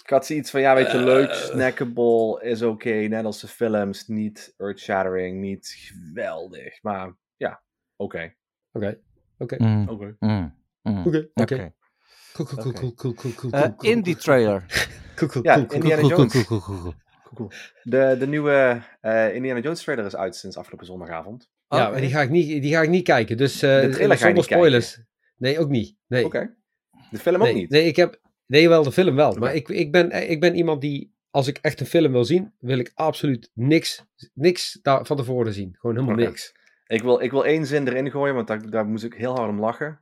ik had zoiets van, ja, weet je, leuk, Eh. snackable, is oké, net als de films. Niet earth-shattering, niet geweldig, maar ja, oké. Oké, oké, Mm, Oké. mm, mm. oké, oké. Oké. Cool, cool, cool, cool, cool, cool, cool, Eh, Indie trailer. cool, cool, Ja, cool, cool, Indiana cool, Jones. cool, cool, cool. Cool, cool. De, de nieuwe eh, Indiana Jones trailer is uit sinds afgelopen zondagavond. Ja, Oké. maar die ga ik niet, die ga ik niet kijken. Dus eh, De trailer ga je zonder niet spoilers. Nee, ook niet. Nee, Oké. De film nee, ook niet. nee, ik heb, nee, wel de film wel. Maar ik, ik, ben, ik ben iemand die, als ik echt een film wil zien, wil ik absoluut niks, niks daar van tevoren zien. Gewoon helemaal niks. Ik wil, ik wil één zin erin gooien, want daar, daar moest ik heel hard om lachen.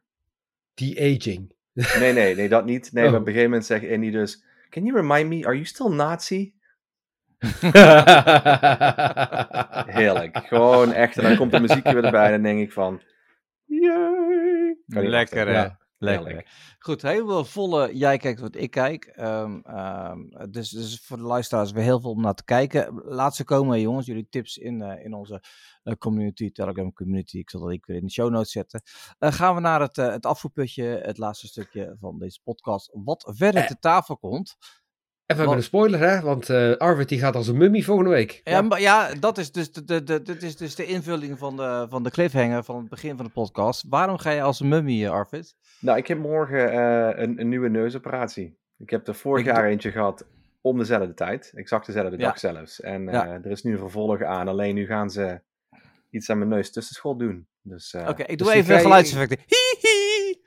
Die aging. Nee, nee, nee, dat niet. Nee, Oh. maar op een gegeven moment zegt Indy dus... Can you remind me, are you still Nazi? Heerlijk. Gewoon echt. En dan komt de muziekje weer erbij en dan denk ik van... Yay! Lekker, hè? Ja, Lekker. Goed, heel veel volle jij kijkt wat ik kijk. Ehm, ehm, dus, dus voor de luisteraars weer heel veel om naar te kijken. Laat ze komen, jongens. Jullie tips in, eh, in onze eh, community, Telegram community. Ik zal dat ik weer in de show notes zetten. Eh, gaan we naar het, het afvoerputje, het laatste stukje van deze podcast. Wat verder te tafel komt. En we hebben een spoiler, hè? Want eh Arvid die gaat als een mummie volgende week. Ja, maar ja, dat is dus de, de, de, dit is dus de invulling van de, van de cliffhanger van het begin van de podcast. Waarom ga je als een mummie, eh, Arvid? Nou, ik heb morgen eh, een, een nieuwe neusoperatie. Ik heb er vorig Ik jaar eentje gehad om dezelfde tijd. Exact dezelfde Ja. dag zelfs. En eh, Ja. er is nu een vervolg aan. Alleen nu gaan ze iets aan mijn neus tussenschool doen. Dus, eh, Oké, ik dus doe even je- geluidseffecten. Hihi!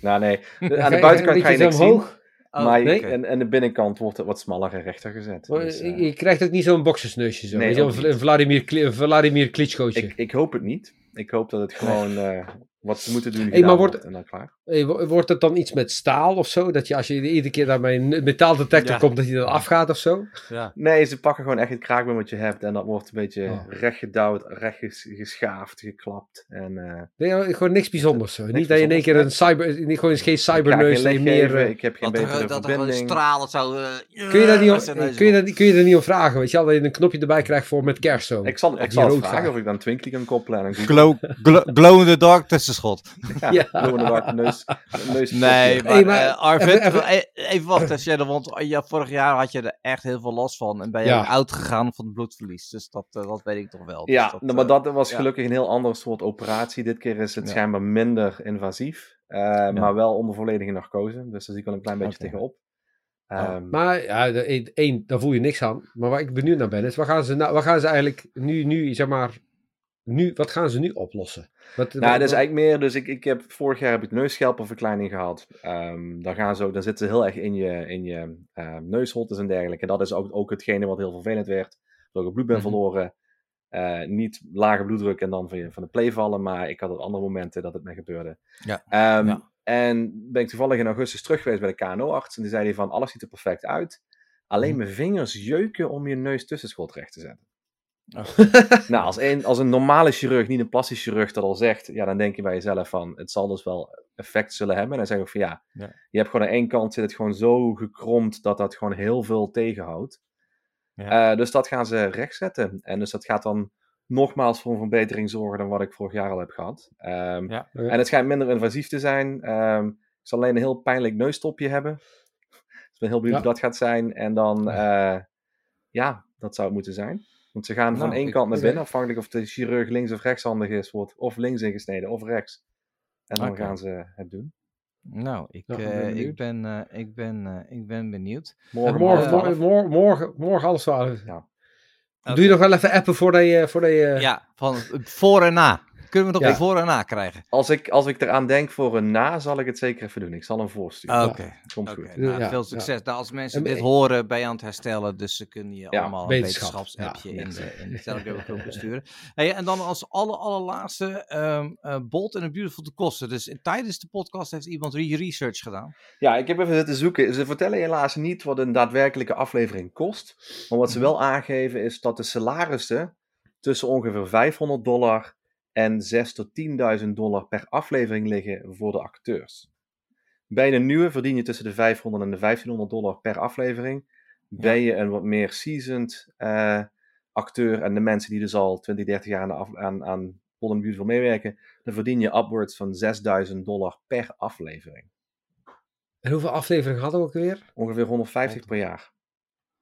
nou nee, de- aan de buitenkant ga je niks zo zien. Oh, maar nee? en, en de binnenkant wordt het wat smaller en rechter gezet. Dus, eh, je, krijgt ook niet zo'n boxersneusje zo. Nee, een Vladimir, Vladimir Klitschkootje. ik, ik hoop het niet. Ik hoop dat het gewoon eh, wat ze moeten doen Hey, maar wordt- wordt en dan klaar. Hey, wordt het dan iets met staal of zo? Dat je als je iedere keer naar mijn metaaldetector Ja. komt, dat hij dan afgaat of zo? Ja. Nee, ze pakken gewoon echt het kraakbeen wat je hebt en dat wordt een beetje Oh. recht gedouwd, recht ges- geschaafd, geklapt. En, eh, Nee, oh, gewoon niks bijzonders zo. Niks niet dat je in één keer een cyber... niet- Gewoon is geen cyberneus. meer... eh, ik heb geen Dat er, betere dat er gewoon stralen zou... eh, Kun je, daar niet er neus kun, je op- daar, kun je daar niet om vragen, weet je wel? Dat je een knopje erbij krijgt voor met kerst zo. Ik zal, ik zal vragen of ik dan Twinkly kan koppelen een. Glow, glow, glow in the dark tussenschot. Ja, neus. neus Nee, maar, Hey, maar eh, Arvid, even- even- e- even wachten, Shadow, want eh, ja, vorig jaar had je er echt heel veel last van en ben je Ja. ook oud gegaan van het bloedverlies. Dus dat, eh, dat weet ik toch wel. Dus Ja, dat, nou, maar eh, dat was ja. gelukkig een heel ander soort operatie. Dit keer is het Ja. schijnbaar minder invasief, eh, maar wel onder volledige narcose. Dus daar zie ik wel een klein beetje tegenop. Oh. Ehm, Maar ja, de- één, daar voel je niks aan. Maar waar ik benieuwd naar ben, is wat gaan ze, nou, wat gaan ze eigenlijk nu, nu, zeg maar, nu, wat gaan ze nu oplossen? Wat, Nou, dat is eigenlijk meer, dus ik, ik heb, vorig jaar heb ik neusschelpenverkleining gehad. Ehm dan, gaan ze ook, dan zitten ze heel erg in je, in je ehm, neusholtes en dergelijke. En dat is ook, ook hetgene wat heel vervelend werd. Dat ik bloed ben Mhm. verloren. Eh, niet lage bloeddruk en dan van, je, van de play vallen, maar ik had op andere momenten dat het me gebeurde. Ja. Ehm, Ja. En ben ik toevallig in augustus terug geweest bij de KNO-arts. En die zei die van, alles ziet er perfect uit. Alleen Mhm. mijn vingers jeuken om je neus tussenschot recht te zetten. Oh. Nou, als een, als een normale chirurg, niet een plastisch chirurg, dat al zegt, ja, dan denk je bij jezelf van, het zal dus wel effect zullen hebben. En dan zeg ik van, ja, Ja. je hebt gewoon aan één kant zit het gewoon zo gekromd dat dat gewoon heel veel tegenhoudt. Ja. Eh, dus dat gaan ze rechtzetten. En dus dat gaat dan nogmaals voor een verbetering zorgen dan wat ik vorig jaar al heb gehad. Ehm, Ja. En het schijnt minder invasief te zijn. Ehm, ik zal alleen een heel pijnlijk neusstopje hebben. Dus ik ben heel benieuwd hoe dat gaat zijn. En dan, Ja. eh, ja, dat zou het moeten zijn. Want ze gaan van Nou, één ik- kant naar binnen, afhankelijk of de chirurg links of rechtshandig is, wordt of links ingesneden of rechts. En dan gaan ze het doen. Nou, ik, Ja, eh, ben ik, benieuwd. ben, eh, ik, ben, eh, ik ben benieuwd. Morgen, En morgen, morgen, morgen, morgen, morgen alles twaalf. Ja. Doe je nog wel even appen voordat je... Voordat je Ja, van voor en na. Kunnen we nog Ja. een voor en na krijgen? Als, ik, als ik eraan denk voor een na, zal ik het zeker even doen. Ik zal hem voorsturen. Ah, Oké. Komt Oké, goed. nou, Ja, veel ja. succes. Nou, als mensen En- dit horen, ben je aan het herstellen. Dus ze kunnen je Ja, allemaal een wetenschap. wetenschapsappje Ja, in, de, in de Telegram groep sturen. Hey, en dan als aller, allerlaatste, ehm eh, Bold and a Beautiful to kosten. Dus tijdens de podcast heeft iemand re- research gedaan. Ja, ik heb even zitten zoeken. Ze vertellen helaas niet wat een daadwerkelijke aflevering kost. Maar wat ze Mhm. wel aangeven is dat de salarissen tussen ongeveer 500 dollar en 6 tot 10.000 dollar per aflevering liggen voor de acteurs. Bij een nieuwe verdien je tussen de 500 en de 1500 dollar per aflevering. Ben je een wat meer seasoned eh, acteur en de mensen die dus al 20, 30 jaar aan, de af, aan, Beautiful meewerken, dan verdien je upwards van 6000 dollar per aflevering. En hoeveel afleveringen hadden we ook weer? Ongeveer 150 per jaar.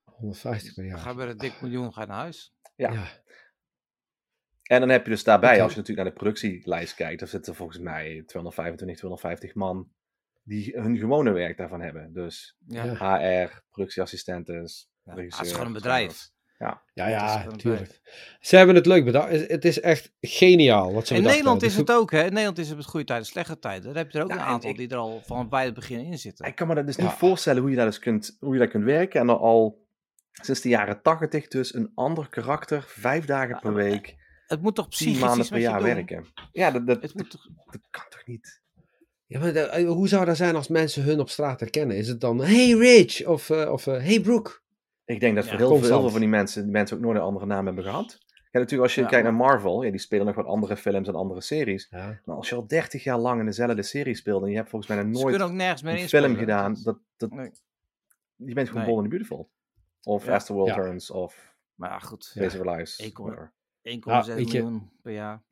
150 per Ga jaar. bij de dik miljoen ga je naar huis. Ja. Ja. En dan heb je dus daarbij, als je natuurlijk naar de productielijst kijkt, dan zitten volgens mij 225, 250 man die hun gewone werk daarvan hebben. Dus Ja, Ja. HR, productieassistenten, Ja, regisseur. het is gewoon een bedrijf. Ja, ja, gewoon natuurlijk. Ze hebben het leuk bedacht. Het- Het is echt geniaal wat ze In Nederland hebben. is het ook, hè? In Nederland is het met goede tijden, slechte tijden. Daar heb je er ook Ja, een en aantal ik- die er al van bij het begin in zitten. Ik kan me dat dus Ja. niet voorstellen hoe je, daar dus kunt, hoe je daar kunt werken. En dan al sinds de jaren 80 dus een ander karakter, vijf dagen per week, Het moet toch tien psychisch maanden per jaar werken. Ja, dat, dat, Het moet toch... dat kan toch niet? Ja, maar de- eh, hoe zou dat zijn als mensen hun op straat herkennen? Is het dan, hey Rich, of, eh, of eh, hey Brooke? Ik denk dat Ja, voor heel veel, heel constant. veel van die mensen, die mensen ook nooit een andere naam hebben gehad. Ja, natuurlijk als je Ja, kijkt naar Marvel, ja, die spelen nog wat andere films en andere series. Ja. Maar als je al 30 jaar lang in dezelfde serie speelt en je hebt volgens mij nog nooit ook nergens meer een film gedaan, dat, dat, Nee. je bent gewoon Nee. Bold and the Beautiful. Of Ja. As the World Ja. Turns, of Maar ja, goed. Days of Our Lives. Ik hoor- whatever. 1,6 weet je- miljoen per jaar.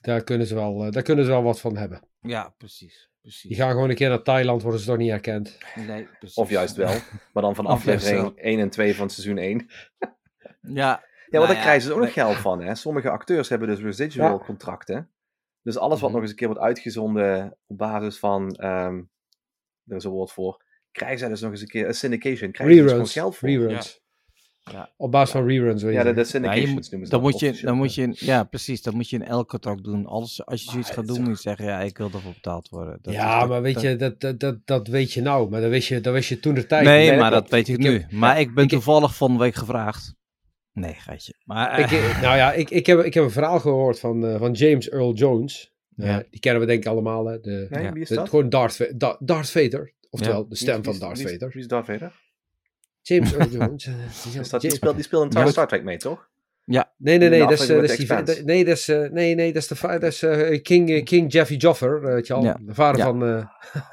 Daar, kunnen ze wel, eh, daar kunnen ze wel wat van hebben. Ja, precies. precies. Die gaan gewoon een keer naar Thailand, worden ze toch niet herkend. Nee, precies. Of juist wel, maar dan van aflevering wel. 1 en 2 van seizoen 1. Ja, Ja, want Nou daar ja, krijgen ze ook nog geld van. Hè? Sommige acteurs hebben dus residual Ja. contracten. Dus alles wat Mhm. nog eens een keer wordt uitgezonden op basis van, ehm er is een woord voor, krijgen zij dus nog eens een keer, een syndication, krijgen ze dus geld voor. Reruns. Ja. Op basis van reruns, weet je Ja, de, de Ja, syndications noemen ze dan dat moet je, dan moet je, ja precies, dan moet je in elk contract doen. Alles, als je zoiets Maar gaat het doen, moet je zeggen, ja, ik wil ervoor betaald worden. Dat ja, is- dat- maar weet dat- je, dat, dat, dat, dat weet je nou. Maar dat wist je, dat wist je toen de tijd. Nee, Nee, maar dat dat weet ik Ik nu. heb- maar ik ben ik toevallig van de week gevraagd. Nee, geitje. Maar, Ik, eh, nou ja, ik, ik, heb, ik heb een verhaal gehoord van, eh, van James Earl Jones. Eh, Ja. die kennen we denk ik allemaal. Hè? De, Nee, Ja. wie is de- dat? gewoon Darth, Darth Vader. Oftewel, de stem wie van Darth Vader. Wie is Darth Vader? James Earl Jones. eh, die- dat, speelt, die speelt in Star, Ja. Star Trek mee, toch? Nee, nee, in de nee, dat is, eh, dat is die, dat- nee, dat is, eh, nee, nee, dat is de dat is, eh, King, King Jeffy Joffer, weet je al, Ja. de vader Ja. van, eh,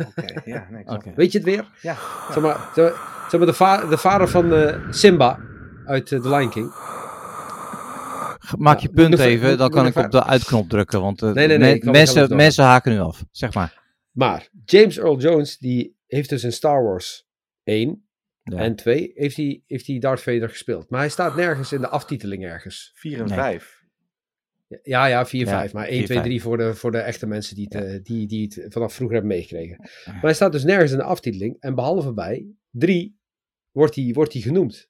Oké, ja, nee, het. weet je het weer? Ja, Zeg maar, zeg maar, zeg maar de, va- de vader van eh, Simba uit The Lion King. maak je Ja, punt even, dan kan ik op de uitknop drukken. Want Nee, nee, nee, me- mensen, mensen haken nu af. Zeg maar. Maar James Earl Jones, die heeft dus in Star Wars 1 Ja. en 2, heeft hij, heeft hij Darth Vader gespeeld. Maar hij staat nergens in de aftiteling ergens. 4 en Nee. 5. Ja, ja, 4, Ja, 5. Maar 1, 4, 2, 5. 3 voor de, voor de echte mensen die het, eh, die, die het vanaf vroeger hebben meegekregen. Maar hij staat dus nergens in de aftiteling. En behalve bij 3 wordt hij, wordt hij genoemd.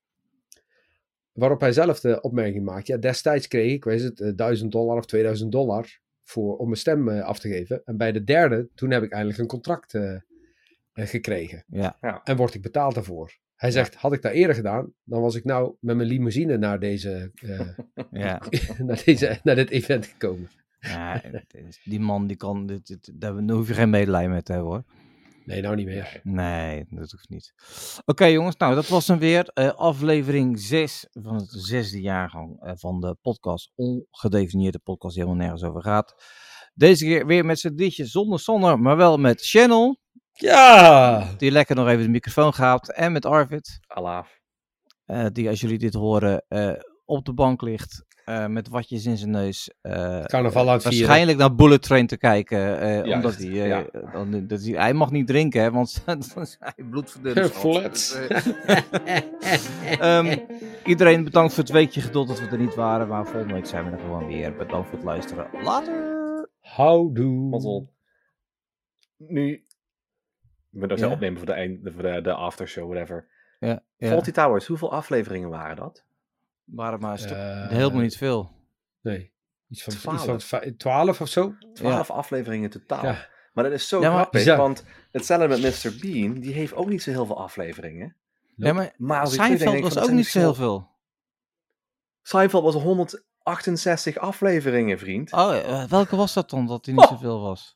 Waarop hij zelf de opmerking maakt. Ja, destijds kreeg ik, weet het, eh, 1000 dollar of 2000 dollar voor, om mijn stem eh, af te geven. En bij de derde, toen heb ik eindelijk een contract eh, eh, gekregen. Ja. En word ik betaald daarvoor. Hij zegt, had ik dat eerder gedaan, dan was ik nou met mijn limousine naar, deze, eh, Ja. naar, deze, naar dit event gekomen. ja, die man die kan, dit, dit, daar hoef je geen medelijden mee te hebben hoor. Nee, nou niet meer. Nee, dat hoeft niet. Oké jongens, nou dat was hem weer. eh, aflevering 6 van het zesde jaargang eh, van de podcast. Ongedefinieerde podcast die helemaal nergens over gaat. Deze keer weer met z'n drietjes zonder Sander, maar wel met Channel. Ja! Die lekker nog even de microfoon gaat. En met Arvid. Alaaf. eh, die als jullie dit horen eh, op de bank ligt. eh, met watjes in zijn neus. eh, Carnaval aan waarschijnlijk naar Bullet Train te kijken. eh, omdat hij, eh, ja. dan, dat hij, hij mag niet drinken, hè, want dan is hij bloedverdund. Flats. Ehm, iedereen bedankt voor het weekje geduld dat we er niet waren. Maar volgende week zijn we er gewoon weer. Bedankt voor het luisteren. Later! Houdoe. Mazzel. Nu, ik ben dat Ja? opnemen voor de, eind, voor de, de aftershow, whatever. Ja, ja. Faulty Towers, hoeveel afleveringen waren dat? waren maar. Eh, helemaal niet veel. Nee. Iets van, Twaalf. iets van 12 of zo? Twaalf afleveringen totaal. Ja. Maar dat is zo Ja, maar- grappig, Bizar. want hetzelfde met Mr. Bean, die heeft ook niet zo heel veel afleveringen. Ja, maar Maar als Seinfeld denk was van, ook niet zo heel veel. Seinfeld was 168 afleveringen, vriend. Oh, eh, welke was dat dan dat hij niet zoveel was?